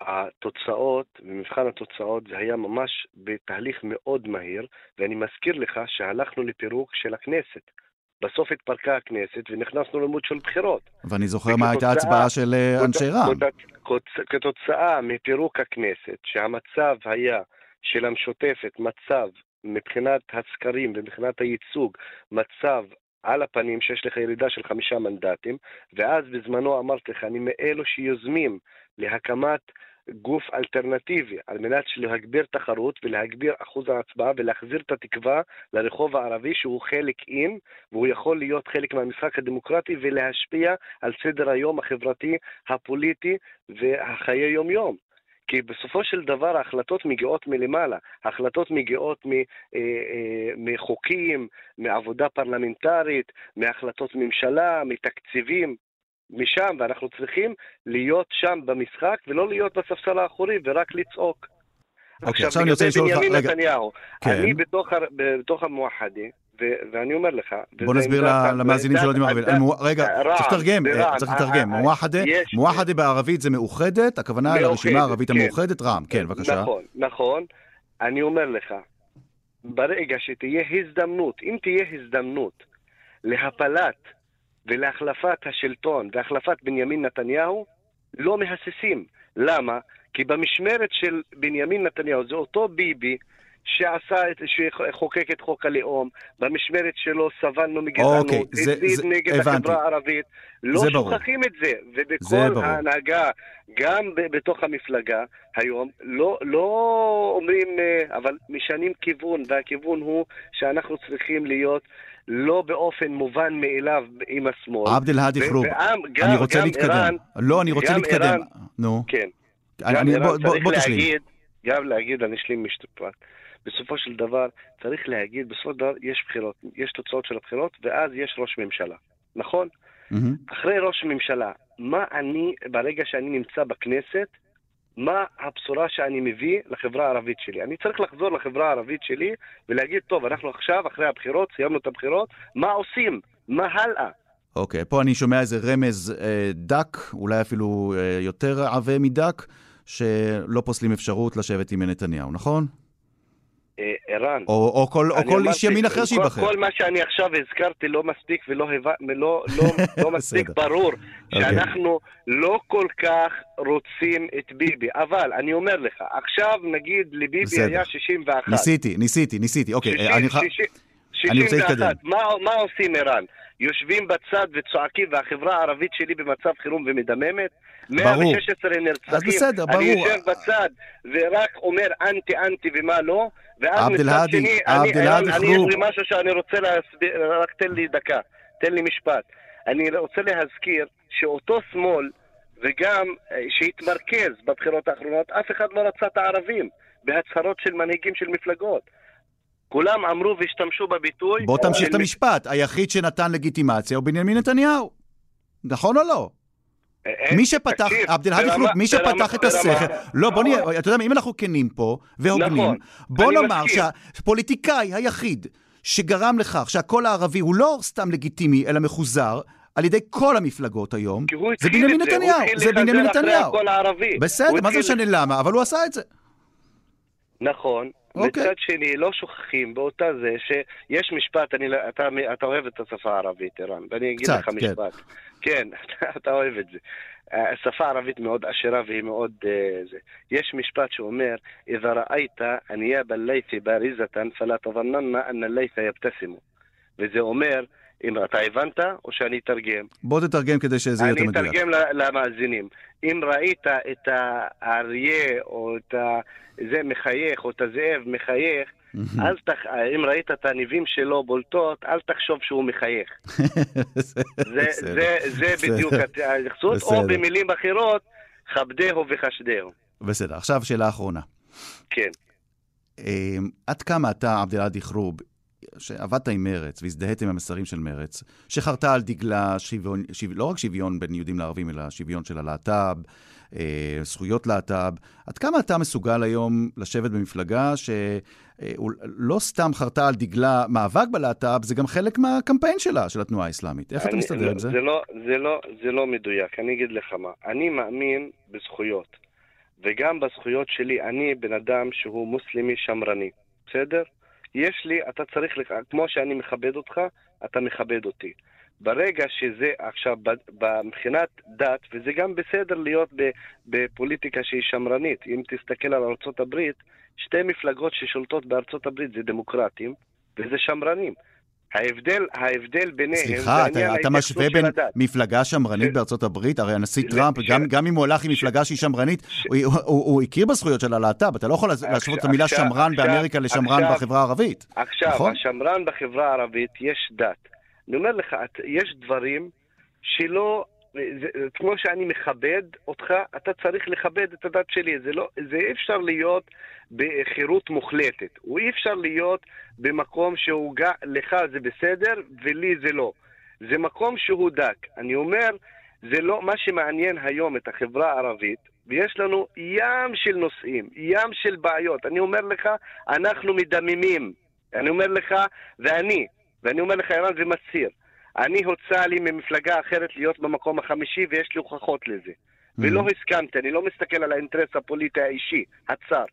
Speaker 6: התוצאות, במבחן התוצאות זה היה ממש בתהליך מאוד מהיר, ואני מזכיר לך שהלכנו לפירוק של הכנסת. בסוף התפרקה הכנסת ונכנסנו למוד של בחירות.
Speaker 3: ואני זוכר מה הייתה ההצבעה של אה, אנשי רע"מ.
Speaker 6: כתוצאה מפירוק הכנסת, שהמצב היה של המשותפת, מצב מבחינת הסקרים ומבחינת הייצוג, מצב על הפנים שיש לך ירידה של חמישה מנדטים, ואז בזמנו אמרתי לך, אני מאלו שיוזמים להקמת גוף אלטרנטיבי, על מנת להגביר תחרות ולהגביר אחוז ההצבעה ולהחזיר את התקווה לרחוב הערבי שהוא חלק אין, והוא יכול להיות חלק מהמשחק הדמוקרטי ולהשפיע על סדר היום החברתי, הפוליטי והחיי יום-יום. כי בסופו של דבר ההחלטות מגיעות מלמעלה, ההחלטות מגיעות אה, אה, מחוקים, מעבודה פרלמנטרית, מהחלטות ממשלה, מתקציבים, משם, ואנחנו צריכים להיות שם במשחק ולא להיות בספסל האחורי ורק לצעוק.
Speaker 3: אוקיי, עכשיו אני רוצה לשאול אותך,
Speaker 6: רגע. נתניהו, כן. אני בתוך, בתוך המואחדי, ואני אומר לך...
Speaker 3: בוא נסביר למאזינים שלא יודעים ערבית. רגע, צריך לתרגם, צריך לתרגם. מואחדה בערבית זה מאוחדת, הכוונה לרשימה הערבית כן. המאוחדת, רע"מ. כן, בבקשה.
Speaker 6: נכון, נכון. אני אומר לך, ברגע שתהיה הזדמנות, אם תהיה הזדמנות להפלת ולהחלפת השלטון והחלפת בנימין נתניהו, לא מהססים. למה? כי במשמרת של בנימין נתניהו, זה אותו ביבי שעשה את, שחוקק את חוק הלאום, במשמרת שלו סבלנו מגזענות, אוקיי, הזיז נגד הבנתי. החברה הערבית. לא שוכחים את זה, ובכל ההנהגה, גם בתוך המפלגה היום, לא, לא אומרים, אה, אבל משנים כיוון, והכיוון הוא שאנחנו צריכים להיות לא באופן מובן מאליו עם השמאל.
Speaker 3: עבד אל-האדי חרוב, אני רוצה להתקדם. איראן, לא, אני רוצה להתקדם. איראן, נו.
Speaker 6: כן. אני, בוא, בוא, בוא תשלים. להגיד, גם להגיד, אני אשלים משפט. בסופו של דבר, צריך להגיד, בסופו של דבר יש בחירות, יש תוצאות של הבחירות, ואז יש ראש ממשלה, נכון? Mm-hmm. אחרי ראש ממשלה, מה אני, ברגע שאני נמצא בכנסת, מה הבשורה שאני מביא לחברה הערבית שלי. אני צריך לחזור לחברה הערבית שלי ולהגיד, טוב, אנחנו עכשיו, אחרי הבחירות, סיימנו את הבחירות, מה עושים? מה הלאה?
Speaker 3: אוקיי, okay, פה אני שומע איזה רמז אה, דק, אולי אפילו אה, יותר עבה מדק, שלא פוסלים אפשרות לשבת עם נתניהו, נכון?
Speaker 6: אה, ערן.
Speaker 3: או, או כל, או כל איש ימין אחר שייבחר.
Speaker 6: כל מה שאני עכשיו הזכרתי לא מספיק ולא לא, לא, לא מספיק ברור, אוקיי. שאנחנו okay. לא כל כך רוצים את ביבי. אבל אני אומר לך, עכשיו נגיד לביבי בסדר. היה 61.
Speaker 3: ניסיתי, ניסיתי, ניסיתי. אוקיי, 60, אני, 60, 61. אני רוצה להתקדם.
Speaker 6: מה, מה עושים ערן? יושבים בצד וצועקים והחברה הערבית שלי במצב חירום ומדממת? ברור. 116 נרצחים. אז בסדר, ברור. אני יושב בצד ורק אומר אנטי אנטי ומה לא, ואז מצד שני, אני, אני, אני, יש לי משהו שאני רוצה להסביר, רק תן לי דקה, תן לי משפט. אני רוצה להזכיר שאותו שמאל, וגם אה, שהתמרכז בבחירות האחרונות, אף אחד לא רצה את הערבים בהצהרות של מנהיגים של מפלגות. כולם אמרו והשתמשו בביטוי...
Speaker 3: בוא תמשיך את המשפט. היחיד שנתן לגיטימציה הוא בנימין נתניהו. נכון או לא? מי שפתח, עבד אל-האדי חלוק, מי שפתח את הסכר, לא בוא נהיה, אתה יודע מה, אם אנחנו כנים פה והוגנים, נכון, בוא נאמר שהפוליטיקאי היחיד שגרם לכך שהקול הערבי הוא לא סתם לגיטימי, אלא מחוזר, על ידי כל המפלגות היום, זה בנימין נתניהו, זה בנימין נתניהו. בסדר, מה זה משנה למה, אבל הוא עשה את זה.
Speaker 6: נכון. Okay. אוקיי. מצד שני, לא שוכחים באותה זה שיש משפט, אני, לא- אתה, אתה אוהב את השפה הערבית, ערן, ואני אגיד קצת, לך כן. משפט. כן, אתה אוהב את זה. השפה הערבית מאוד עשירה והיא מאוד... Uh, זה. יש משפט שאומר, إذا رأيت أنياب الليث بارزة فلا تظنن أن الليث يبتسم. וזה אומר, אם אתה הבנת, או שאני אתרגם?
Speaker 3: בוא תתרגם כדי שזה יהיה יותר
Speaker 6: מדויק. אני אתרגם למאזינים. אם ראית את האריה, או את. זה מחייך, או את הזאב מחייך, אל תח... אם ראית את הניבים שלו בולטות, אל תחשוב שהוא מחייך. זה, זה, זה בדיוק ההתייחסות, או במילים אחרות, כבדהו וחשדהו.
Speaker 3: בסדר, עכשיו שאלה אחרונה.
Speaker 6: כן.
Speaker 3: אמ, עד כמה אתה, עבד אל חרוב, שעבדת עם מרץ והזדהית עם המסרים של מרץ, שחרתה על דגלה שוויון, שו... לא רק שוויון בין יהודים לערבים, אלא שוויון של הלהט"ב, אה, זכויות להט"ב, עד כמה אתה מסוגל היום לשבת במפלגה שלא אה, סתם חרתה על דגלה מאבק בלהט"ב, זה גם חלק מהקמפיין שלה, של התנועה האסלאמית. איך אני, אתה מסתדר עם זה?
Speaker 6: זה לא, זה, לא, זה לא מדויק, אני אגיד לך מה. אני מאמין בזכויות, וגם בזכויות שלי, אני בן אדם שהוא מוסלמי שמרני, בסדר? יש לי, אתה צריך, כמו שאני מכבד אותך, אתה מכבד אותי. ברגע שזה עכשיו, מבחינת דת, וזה גם בסדר להיות בפוליטיקה שהיא שמרנית, אם תסתכל על ארצות הברית, שתי מפלגות ששולטות בארצות הברית זה דמוקרטים וזה שמרנים. ההבדל, ההבדל ביניהם...
Speaker 3: סליחה, אתה, אתה משווה בין מפלגה שמרנית ש... בארצות הברית? הרי הנשיא ש... טראמפ, ש... גם, גם אם הוא הלך עם מפלגה שהיא שמרנית, ש... הוא, הוא, הוא, הוא הכיר בזכויות של הלהט"ב, אתה לא יכול להשוות את המילה שמרן עכשיו, באמריקה לשמרן עכשיו, בחברה הערבית.
Speaker 6: עכשיו, נכון? השמרן בחברה הערבית יש דת. אני אומר לך, יש דברים שלא זה, כמו שאני מכבד אותך, אתה צריך לכבד את הדת שלי. זה לא, זה אי אפשר להיות בחירות מוחלטת. הוא אי אפשר להיות במקום שהוא גע, לך זה בסדר ולי זה לא. זה מקום שהוא דק. אני אומר, זה לא מה שמעניין היום את החברה הערבית, ויש לנו ים של נושאים, ים של בעיות. אני אומר לך, אנחנו מדממים. אני אומר לך, ואני, ואני אומר לך, ערן, ומצהיר. אני הוצע לי ממפלגה אחרת להיות במקום החמישי ויש לי הוכחות לזה. Mm-hmm. ולא הסכמתי, אני לא מסתכל על האינטרס הפוליטי האישי, הצר.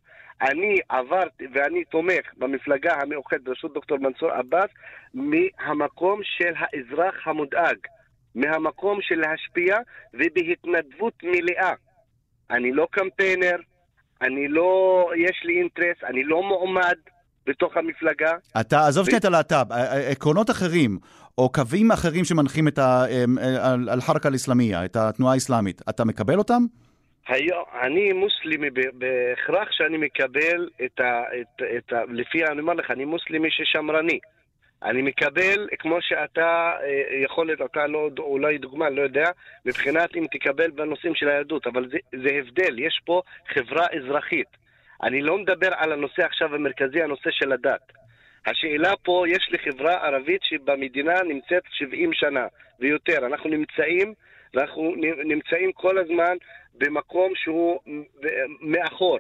Speaker 6: אני עברתי ואני תומך במפלגה המאוחדת בראשות דוקטור מנסור עבאס מהמקום של האזרח המודאג, מהמקום של להשפיע ובהתנדבות מלאה. אני לא קמפיינר, אני לא, יש לי אינטרס, אני לא מועמד בתוך המפלגה.
Speaker 3: אתה, עזוב שנייה ו... את הלהט"ב, עקרונות אחרים או קווים אחרים שמנחים את אל-חרקה אל-אסלאמיה, את התנועה האסלאמית, אתה מקבל אותם?
Speaker 6: היום, אני מוסלמי בהכרח שאני מקבל את ה... את, את ה לפי, אני אומר לך, אני מוסלמי ששמרני. אני מקבל, כמו שאתה אה, יכול להיות, אתה לא, אולי דוגמה, לא יודע, מבחינת אם תקבל בנושאים של היהדות, אבל זה, זה הבדל, יש פה חברה אזרחית. אני לא מדבר על הנושא עכשיו המרכזי, הנושא של הדת. השאלה פה, יש לי חברה ערבית שבמדינה נמצאת 70 שנה ויותר. אנחנו נמצאים, ואנחנו נמצאים כל הזמן במקום שהוא מאחור.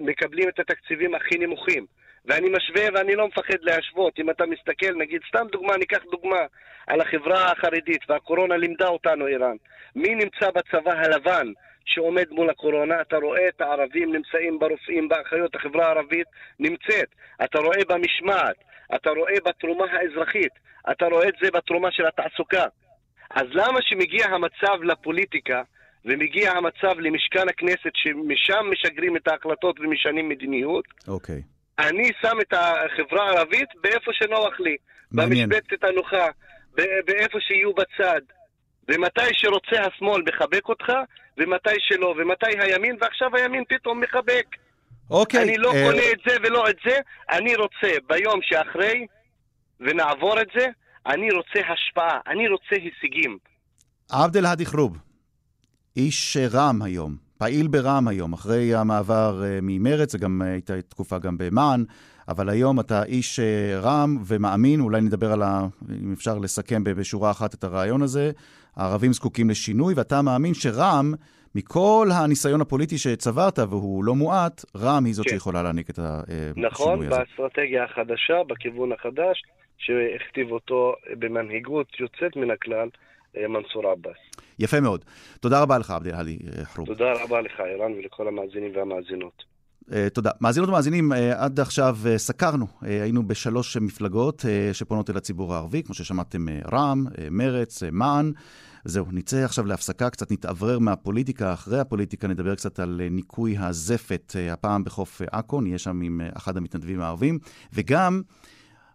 Speaker 6: מקבלים את התקציבים הכי נמוכים. ואני משווה ואני לא מפחד להשוות. אם אתה מסתכל, נגיד, סתם דוגמה, ניקח דוגמה על החברה החרדית, והקורונה לימדה אותנו, איראן. מי נמצא בצבא הלבן שעומד מול הקורונה, אתה רואה את הערבים נמצאים ברופאים, באחיות, החברה הערבית נמצאת. אתה רואה במשמעת, אתה רואה בתרומה האזרחית, אתה רואה את זה בתרומה של התעסוקה. אז למה שמגיע המצב לפוליטיקה ומגיע המצב למשכן הכנסת שמשם משגרים את ההחלטות ומשנים מדיניות?
Speaker 3: אוקיי.
Speaker 6: Okay. אני שם את החברה הערבית באיפה שנוח לי. מעניין. במשבצת הנוחה, באיפה שיהיו בצד. ומתי שרוצה השמאל מחבק אותך, ומתי שלא, ומתי הימין, ועכשיו הימין פתאום מחבק.
Speaker 3: אוקיי.
Speaker 6: אני לא uh... קונה את זה ולא את זה, אני רוצה ביום שאחרי, ונעבור את זה, אני רוצה השפעה, אני רוצה הישגים.
Speaker 3: עבד אל-האדי חרוב, איש רם היום, פעיל ברם היום, אחרי המעבר uh, ממרץ, זה גם uh, הייתה תקופה גם במען, אבל היום אתה איש רם ומאמין, אולי נדבר על ה... אם אפשר לסכם בשורה אחת את הרעיון הזה, הערבים זקוקים לשינוי, ואתה מאמין שרע"מ, מכל הניסיון הפוליטי שצברת, והוא לא מועט, רע"מ היא זאת כן. שיכולה להעניק את השינוי
Speaker 6: נכון,
Speaker 3: הזה. נכון,
Speaker 6: באסטרטגיה החדשה, בכיוון החדש, שהכתיב אותו במנהיגות יוצאת מן הכלל, אה, מנסור עבאס.
Speaker 3: יפה מאוד. תודה רבה לך, עבדי עלי אה, חרוב.
Speaker 6: תודה רבה לך, ערן, ולכל המאזינים והמאזינות.
Speaker 3: תודה. מאזינות ומאזינים, עד עכשיו סקרנו, היינו בשלוש מפלגות שפונות אל הציבור הערבי, כמו ששמעתם, רע"מ, uh, מען. זהו, נצא עכשיו להפסקה, קצת נתעברר מהפוליטיקה. אחרי הפוליטיקה נדבר קצת על uh, ניקוי הזפת, uh, הפעם בחוף עכו, uh, נהיה שם עם אחד המתנדבים הערבים, וגם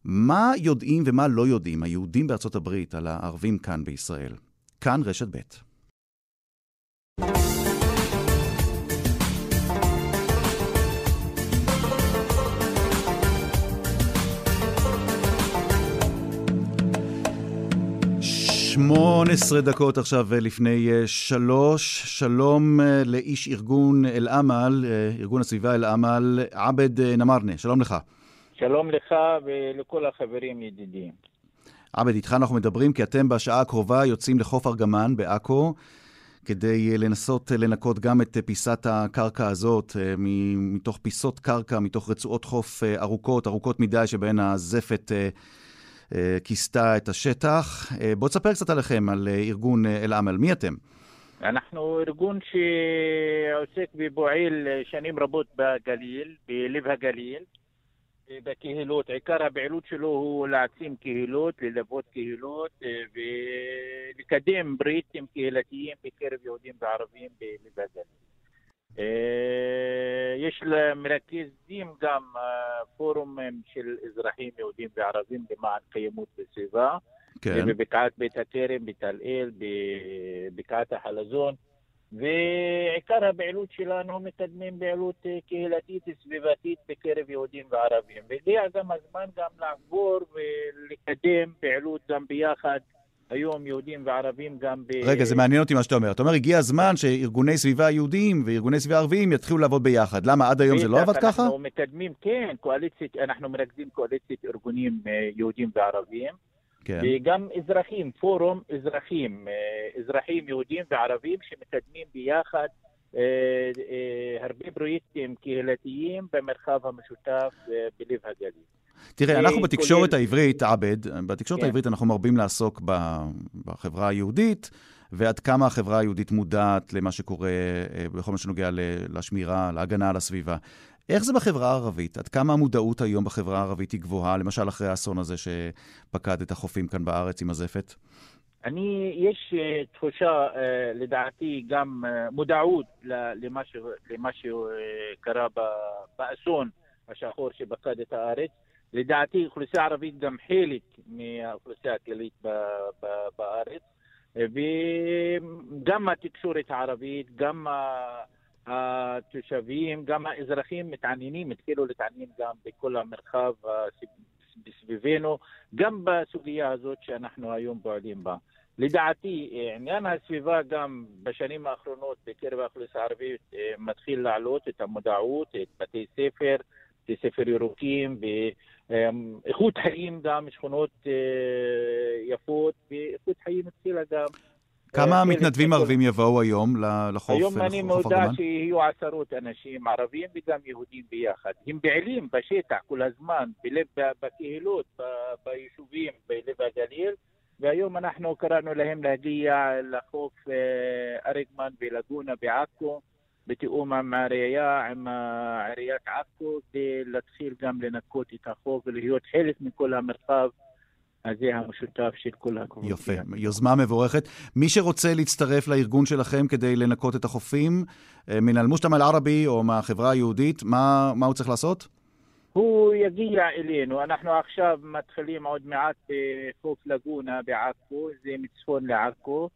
Speaker 3: מה יודעים ומה לא יודעים היהודים בארצות הברית על הערבים כאן בישראל. כאן רשת ב'. שמונה עשרה דקות עכשיו לפני אה, שלוש. שלום אה, לאיש ארגון אל-עמל, אה, ארגון הסביבה אל-עמל, עבד נמרנה. שלום לך.
Speaker 7: שלום לך ולכל החברים ידידים.
Speaker 3: עבד, איתך אנחנו מדברים כי אתם בשעה הקרובה יוצאים לחוף ארגמן בעכו. כדי לנסות לנקות גם את פיסת הקרקע הזאת, מתוך פיסות קרקע, מתוך רצועות חוף ארוכות, ארוכות מדי, שבהן הזפת אה, כיסתה את השטח. אה, בואו תספר קצת עליכם, על אה, ארגון אל-עמל. מי אתם?
Speaker 7: אנחנו ארגון שעוסק ופועל שנים רבות בגליל, בלב הגליל, בקהילות. עיקר הפעילות שלו הוא להעצים קהילות, ללוות קהילות ולקדם בריטים קהילתיים בקרב יהודים וערבים בלב הגליל. יש למרכזים גם פורומים של אזרחים יהודים וערבים למען קיימות בסביבה.
Speaker 3: כן.
Speaker 7: בבקעת בית הכרם, בתל אל, בבקעת החלזון. ועיקר הפעילות שלנו מקדמים פעילות אה, קהילתית סביבתית בקרב יהודים וערבים. והגיע גם הזמן גם לעבור ולקדם פעילות גם ביחד. היום יהודים וערבים גם ב...
Speaker 3: רגע, זה מעניין אותי מה שאתה אומר. אתה אומר, הגיע הזמן שארגוני סביבה יהודיים וארגוני סביבה ערביים יתחילו לעבוד ביחד. למה, עד היום זה לא עבד ככה?
Speaker 7: אנחנו מקדמים, כן, קואליציית, אנחנו מרכזים קואליציית ארגונים אה, יהודים וערבים. כן. וגם אזרחים, פורום אזרחים, אה, אזרחים יהודים וערבים שמקדמים ביחד אה, הרבה פרויקטים קהילתיים במרחב המשותף בלב הגליל.
Speaker 3: תראה, אנחנו בתקשורת כולל... העברית, עבד, בתקשורת כן. העברית אנחנו מרבים לעסוק בחברה היהודית, ועד כמה החברה היהודית מודעת למה שקורה בכל מה שנוגע לשמירה, להגנה על הסביבה. איך זה בחברה הערבית? עד כמה המודעות היום בחברה הערבית היא גבוהה, למשל אחרי האסון הזה שפקד את החופים כאן בארץ עם הזפת?
Speaker 7: אני, יש uh, תחושה, לדעתי, גם מודעות למה, ש, למה שקרה באסון השחור שפקד את הארץ. לדעתי, האוכלוסייה הערבית גם חלק מהאוכלוסייה הכללית בארץ, וגם התקשורת הערבית, גם התושבים, גם האזרחים מתעניינים, התחילו להתעניין גם בכל המרחב סביבנו, גם בסוגיה הזאת שאנחנו היום פועלים בה. לדעתי, עניין הסביבה גם בשנים האחרונות בקרב האוכלוסייה הערבית אה, מתחיל לעלות את המודעות, את בתי ספר, בתי ספר ירוקים, ואיכות חיים גם, שכונות אה, יפות, ואיכות חיים התחילה גם.
Speaker 3: כמה אה, מתנדבים ערבים יבואו היום לחוף
Speaker 7: היום אני מודע שיהיו עשרות אנשים ערבים וגם יהודים ביחד. הם פעילים בשטח כל הזמן, בלב, בקהילות, ביישובים, בלב הגליל, והיום אנחנו קראנו להם להגיע לחוף אה, ארגמן ולגונה בעכו, בתיאום עם העירייה, עם עיריית עכו, כדי להתחיל גם לנקות את החוף ולהיות חלק מכל המרחב. הזה המשותף של כל הקבוצה.
Speaker 3: יפה, יוזמה מבורכת. מי שרוצה להצטרף לארגון שלכם כדי לנקות את החופים, אה, מן אל-מושתמא אל-ערבי או מהחברה היהודית, מה, מה הוא צריך לעשות?
Speaker 7: הוא יגיע אלינו. אנחנו עכשיו מתחילים עוד מעט בחוף לגונה בעכו, זה מצפון לעכו.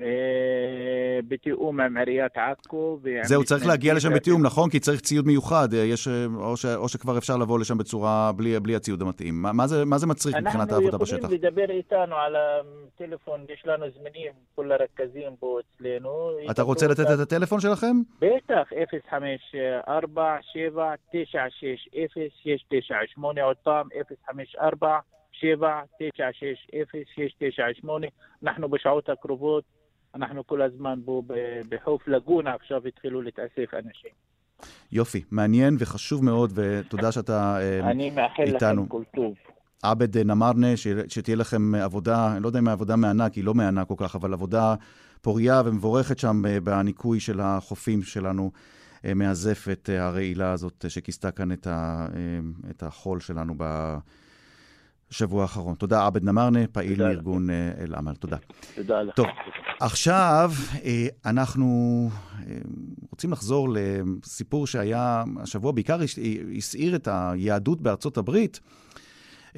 Speaker 7: אה, בתיאום עם עיריית עכו.
Speaker 3: זהו, צריך להגיע לשם בתיאום, נכון? כי צריך ציוד מיוחד, אה, יש, אה, או, ש, או שכבר אפשר לבוא לשם בצורה בלי, בלי הציוד המתאים. מה, מה, זה, מה זה מצריך מבחינת העבודה בשטח?
Speaker 7: אנחנו יכולים לדבר איתנו על הטלפון, יש לנו זמנים, כל הרכזים פה אצלנו.
Speaker 3: אתה רוצה לתת את הטלפון שלכם?
Speaker 7: בטח, 054-796-0698, עוד פעם, 054 7 9 6 0 6 9 8 אנחנו בשעות הקרובות אנחנו כל הזמן פה בחוף לגונה, עכשיו התחילו להתאסף אנשים.
Speaker 3: יופי, מעניין וחשוב מאוד, ותודה שאתה איתנו.
Speaker 7: אני מאחל לכם כל טוב.
Speaker 3: עבד נמרנה, שתהיה לכם עבודה, אני לא יודע אם העבודה מענק, היא לא מענק כל כך, אבל עבודה פוריה ומבורכת שם אה, בניקוי של החופים שלנו אה, מהזפת אה, הרעילה הזאת שכיסתה כאן את החול שלנו בשבוע האחרון. תודה, עבד נמרנה, פעיל מארגון אל-עמל. תודה.
Speaker 7: תודה לך.
Speaker 3: טוב, עכשיו אה, אנחנו אה, רוצים לחזור לסיפור שהיה השבוע, בעיקר הסעיר את היהדות בארצות הברית,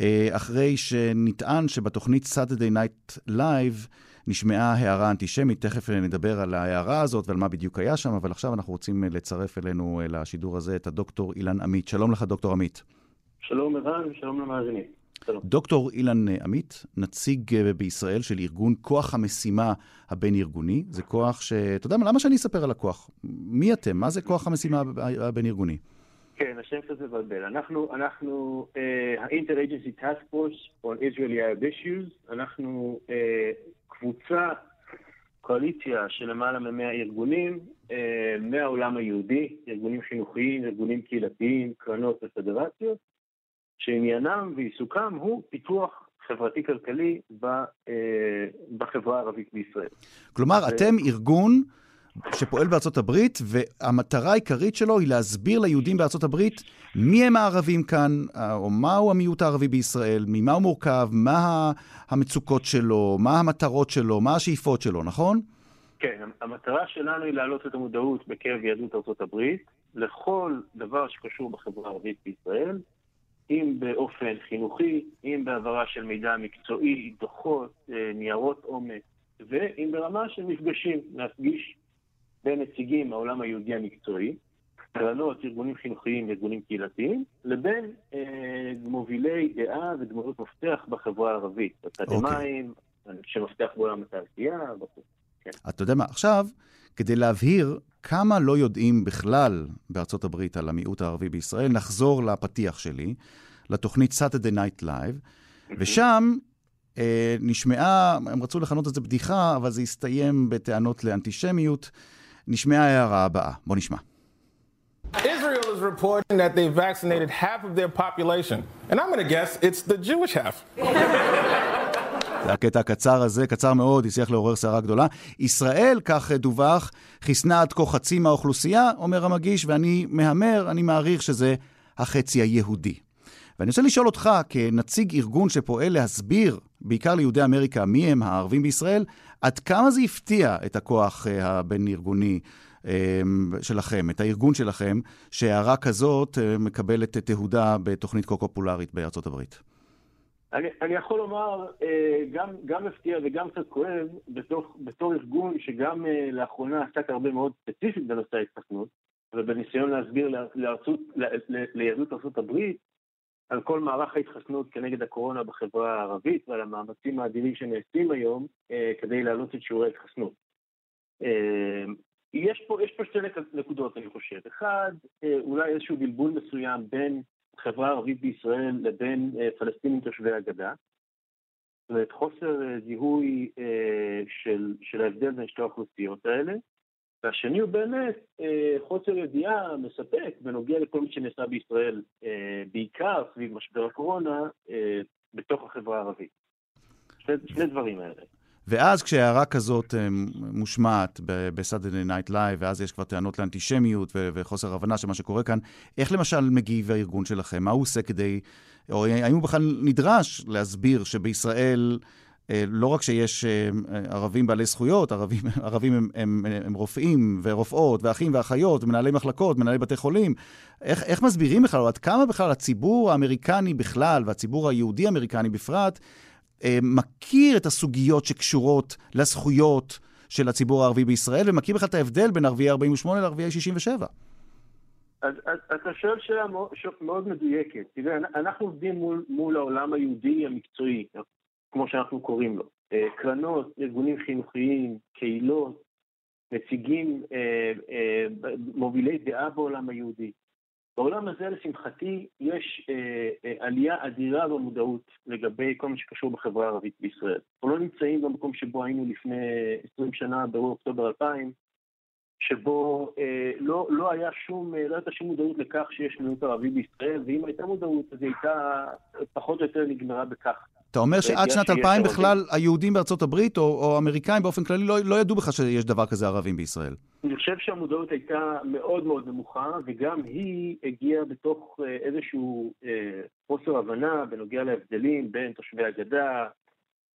Speaker 3: אה, אחרי שנטען שבתוכנית Saturday Night Live נשמעה הערה אנטישמית. תכף נדבר על ההערה הזאת ועל מה בדיוק היה שם, אבל עכשיו אנחנו רוצים לצרף אלינו לשידור הזה את הדוקטור אילן עמית. שלום לך, דוקטור עמית.
Speaker 8: שלום ערן ושלום למאזינים.
Speaker 3: דוקטור אילן עמית, נציג אה, בישראל של ארגון כוח המשימה הבין-ארגוני. זה כוח ש... אתה יודע מה, למה שאני אספר על הכוח? מי אתם? מה זה כוח המשימה הבין-ארגוני?
Speaker 8: כן, השם קצת מבלבל. אנחנו, אנחנו uh, ה-Inter-Agency Task Force on Israeli Arab Issues, אנחנו uh, קבוצה, קואליציה של למעלה מ-100 ארגונים uh, מהעולם היהודי, ארגונים חינוכיים, ארגונים קהילתיים, קרנות ופדרציות, שעניינם ועיסוקם הוא פיתוח חברתי-כלכלי אה, בחברה הערבית בישראל.
Speaker 3: כלומר, ו... אתם ארגון שפועל בארצות הברית, והמטרה העיקרית שלו היא להסביר ליהודים בארצות הברית מי הם הערבים כאן, אה, או מהו המיעוט הערבי בישראל, ממה הוא מורכב, מה המצוקות שלו, מה המטרות שלו, מה השאיפות שלו, נכון?
Speaker 8: כן, המטרה שלנו היא להעלות את המודעות בקרב יהדות ארצות הברית לכל דבר שקשור בחברה הערבית בישראל, אם באופן חינוכי, אם בהעברה של מידע מקצועי, דוחות, אה, ניירות עומק, ואם ברמה של מפגשים, להפגיש בין נציגים מהעולם היהודי המקצועי, קרנות, ארגונים חינוכיים וארגונים קהילתיים, לבין אה, מובילי דעה ודמויות מפתח בחברה הערבית, אקדמאים, okay. אנשי מפתח בעולם התעשייה, וכו'.
Speaker 3: כן. אתה יודע מה, עכשיו, כדי להבהיר כמה לא יודעים בכלל בארצות הברית על המיעוט הערבי בישראל, נחזור לפתיח שלי, לתוכנית Saturday Night Live, ושם אה, נשמעה, הם רצו לכנות את זה בדיחה, אבל זה הסתיים בטענות לאנטישמיות. נשמעה ההערה הבאה. בוא נשמע. Israel is reporting that they vaccinated half of their population, and I'm going to guess it's the Jewish half. זה הקטע הקצר הזה, קצר מאוד, הצליח לעורר סערה גדולה. ישראל, כך דווח, חיסנה עד כה חצי מהאוכלוסייה, אומר המגיש, ואני מהמר, אני מעריך שזה החצי היהודי. ואני רוצה לשאול אותך, כנציג ארגון שפועל להסביר, בעיקר ליהודי אמריקה, מי הם הערבים בישראל, עד כמה זה הפתיע את הכוח אה, הבין-ארגוני אה, שלכם, את הארגון שלכם, שהערה כזאת אה, מקבלת תהודה בתוכנית כה פופולרית בארצות הברית?
Speaker 8: אני, אני יכול לומר, גם, גם הפתיע וגם קצת כואב, בתוך, בתור ארגון שגם לאחרונה עסק הרבה מאוד ספציפית בנושא ההתחסנות, ובניסיון להסביר לארצות, ליהדות ארה"ב על כל מערך ההתחסנות כנגד הקורונה בחברה הערבית ועל המאמצים האדירים שנעשים היום אה, כדי להעלות את שיעורי ההתחסנות. אה, יש פה, יש פה שתי נקודות, אני חושב. אחד, אה, אולי איזשהו בלבול מסוים בין החברה הערבית בישראל לבין אה, פלסטינים תושבי הגדה. זאת אומרת, חוסר אה, זיהוי אה, של, של ההבדל בין שתי האוכלוסיות האלה. והשני הוא באמת חוסר ידיעה מספק בנוגע לכל מה שנעשה בישראל, בעיקר סביב משבר הקורונה, בתוך החברה הערבית. שני, שני דברים האלה.
Speaker 3: ואז כשהערה כזאת מושמעת ב Saturday Night Live, ואז יש כבר טענות לאנטישמיות וחוסר הבנה של מה שקורה כאן, איך למשל מגיב הארגון שלכם? מה הוא עושה כדי, או האם הוא בכלל נדרש להסביר שבישראל אה, לא רק שיש אה, ערבים בעלי זכויות, ערבים, ערבים הם, הם, הם רופאים ורופאות ואחים ואחיות ומנהלי מחלקות, מנהלי בתי חולים. איך, איך מסבירים בכלל, עד כמה בכלל הציבור האמריקני בכלל והציבור היהודי-אמריקני בפרט אה, מכיר את הסוגיות שקשורות לזכויות של הציבור הערבי בישראל ומכיר בכלל את ההבדל בין ערביי 48 לערביי 67?
Speaker 8: אז, אתה שואל שאלה מאוד, מאוד מדויקת. תראה, אנחנו עובדים מול, מול העולם היהודי המקצועי. כמו שאנחנו קוראים לו. אה, קרנות, ארגונים חינוכיים, קהילות, נציגים, אה, אה, מובילי דעה בעולם היהודי. בעולם הזה, לשמחתי, יש עלייה אדירה במודעות לגבי כל מה שקשור בחברה הערבית בישראל. אנחנו לא נמצאים במקום שבו היינו לפני 20 שנה, ברור אוקטובר 2000, שבו אה, לא, לא, היה שום, לא הייתה שום מודעות לכך שיש מיעוט ערבי בישראל, ואם הייתה מודעות, אז היא הייתה פחות או יותר נגמרה בכך.
Speaker 3: אתה אומר שעד שנת 2000 בכלל היהודים בארצות הברית, או, או אמריקאים באופן כללי, לא, לא ידעו בכלל שיש דבר כזה ערבים בישראל.
Speaker 8: אני חושב שהמודעות הייתה מאוד מאוד נמוכה, וגם היא הגיעה בתוך אה, איזשהו אה, חוסר הבנה בנוגע להבדלים בין תושבי הגדה,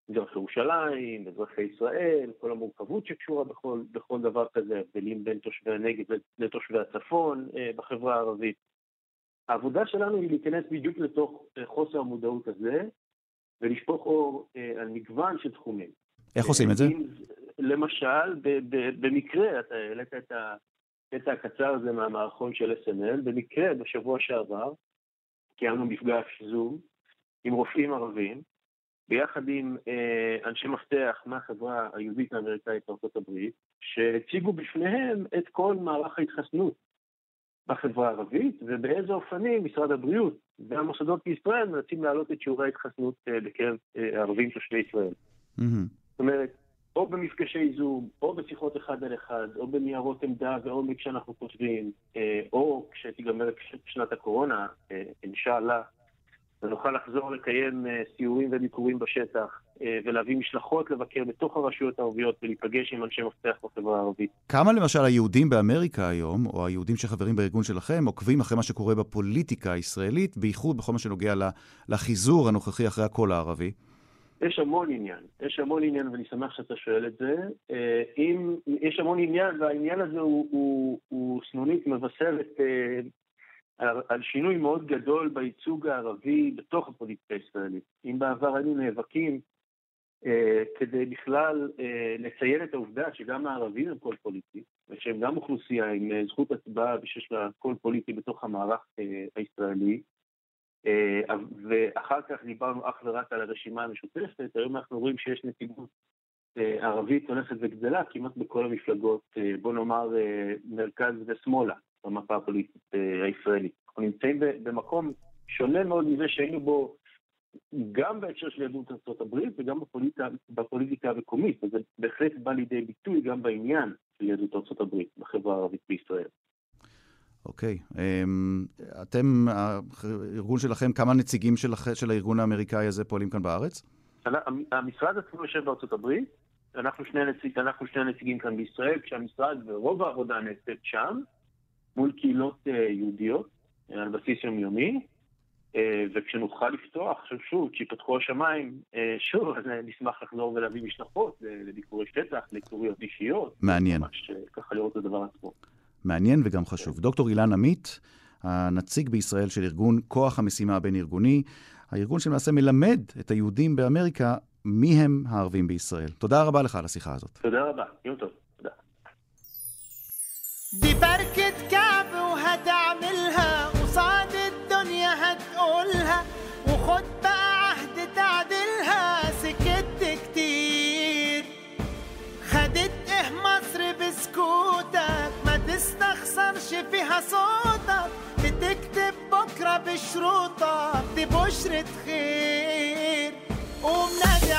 Speaker 8: מזרח ירושלים, אזרחי ישראל, כל המורכבות שקשורה בכל, בכל דבר כזה, הבדלים בין תושבי הנגב לתושבי הצפון אה, בחברה הערבית. העבודה שלנו היא להיכנס בדיוק לתוך אה, חוסר המודעות הזה, ולשפוך אור אה, על מגוון של תחומים.
Speaker 3: איך עושים את זה?
Speaker 8: למשל, במקרה, אתה העלית את הקטע הקצר הזה מהמערכון של SNL, במקרה בשבוע שעבר קיימנו מפגש זום עם רופאים ערבים, ביחד עם אה, אנשי מפתח מהחברה היהודית האמריקאית בארצות הברית, שהציגו בפניהם את כל מערך ההתחסנות בחברה הערבית, ובאיזה אופנים משרד הבריאות והמוסדות בישראל מנסים להעלות את שיעורי ההתחסנות אה, בקרב אה, ערבים תושבי ישראל. זאת אומרת, או במפגשי זום, או בשיחות אחד על אחד, או בניירות עמדה ועומק שאנחנו כותבים, אה, או כשתיגמר שנת הקורונה, אינשאללה, ונוכל לחזור לקיים סיורים וביקורים בשטח, ולהביא משלחות לבקר בתוך הרשויות הערביות ולהיפגש עם אנשי מפתח בחברה הערבית.
Speaker 3: כמה למשל היהודים באמריקה היום, או היהודים שחברים בארגון שלכם, עוקבים אחרי מה שקורה בפוליטיקה הישראלית, בייחוד בכל מה שנוגע לחיזור הנוכחי אחרי הקול הערבי?
Speaker 8: יש המון עניין, יש המון עניין ואני שמח שאתה שואל את זה. אה, אם, יש המון עניין והעניין הזה הוא, הוא, הוא סנונית מבשרת אה, על, על שינוי מאוד גדול בייצוג הערבי בתוך הפוליטיקה הישראלית. אם בעבר היינו נאבקים אה, כדי בכלל אה, לציין את העובדה שגם הערבים הם קול פוליטי, ושהם גם אוכלוסייה עם אה, זכות הצבעה ושיש לה קול פוליטי בתוך המערך אה, הישראלי, אה, ואחר כך דיברנו אך ורק על הרשימה המשותפת, היום אנחנו רואים שיש נציגות אה, ערבית הולכת וגדלה כמעט בכל המפלגות, אה, בוא נאמר מרכז ושמאלה במפה הפוליטית הישראלית. אנחנו נמצאים במקום שונה מאוד מזה שהיינו בו גם בהקשר של יהדות ארצות הברית וגם בפוליטיקה, בפוליטיקה המקומית, וזה בהחלט בא לידי ביטוי גם בעניין של יהדות ארצות הברית בחברה הערבית בישראל.
Speaker 3: אוקיי. Okay. אמ, אתם, הארגון שלכם, כמה נציגים של, של הארגון האמריקאי הזה פועלים כאן בארץ?
Speaker 8: המשרד עצמו יושב בארצות הברית, אנחנו שני, נציג, אנחנו שני נציגים כאן בישראל, כשהמשרד ורוב העבודה נעשית שם, מול קהילות uh, יהודיות, uh, על בסיס יומיומי, וכשנוכל לפתוח, עכשיו שוב, כשיפתחו השמיים, uh, שוב, אז נשמח לחזור ולהביא משלחות לביקורי שטח, להיכרויות אישיות.
Speaker 3: מעניין.
Speaker 8: ממש ככה לראות את הדבר עצמו.
Speaker 3: מעניין וגם חשוב. דוקטור אילן עמית, הנציג בישראל של ארגון כוח המשימה הבין-ארגוני, הארגון שלמעשה מלמד את היהודים באמריקה מי הם הערבים בישראל. תודה רבה לך על השיחה הזאת.
Speaker 8: תודה רבה, יום טוב.
Speaker 9: دي وخد بقى عهد تعدلها سكت كتير. خدت إيه مصر بسكوتك؟ ما تستخسرش فيها صوتك. بتكتب بكرة بشروطك دي بشرة خير. قوم نادي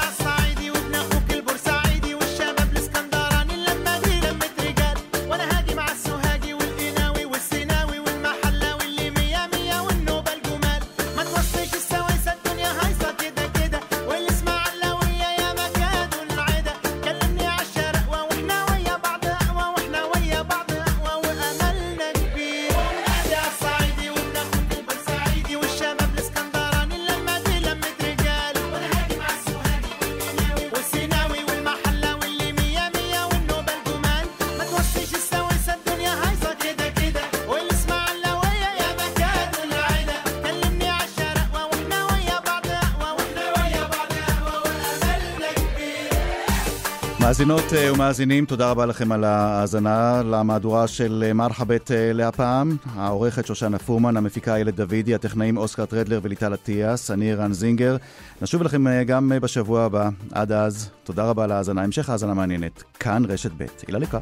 Speaker 3: מאזינות אה, ומאזינים, תודה רבה לכם על ההאזנה למהדורה של אה, מרחבת אה, להפעם. העורכת שושנה פורמן, המפיקה איילת דוידי, הטכנאים אוסקר טרדלר וליטל אטיאס, אני רן זינגר. נשוב אליכם גם בשבוע הבא. עד אז, תודה רבה על ההאזנה. המשך האזנה מעניינת. כאן רשת ב'. הילה לקה.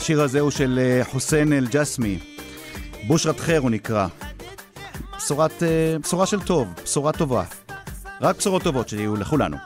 Speaker 3: השיר הזה הוא של אה, חוסיין אל-ג'סמי. בושרת חיר הוא נקרא. בשורת, אה, בשורה של טוב, בשורה טובה. רק בשורות טובות שיהיו לכולנו.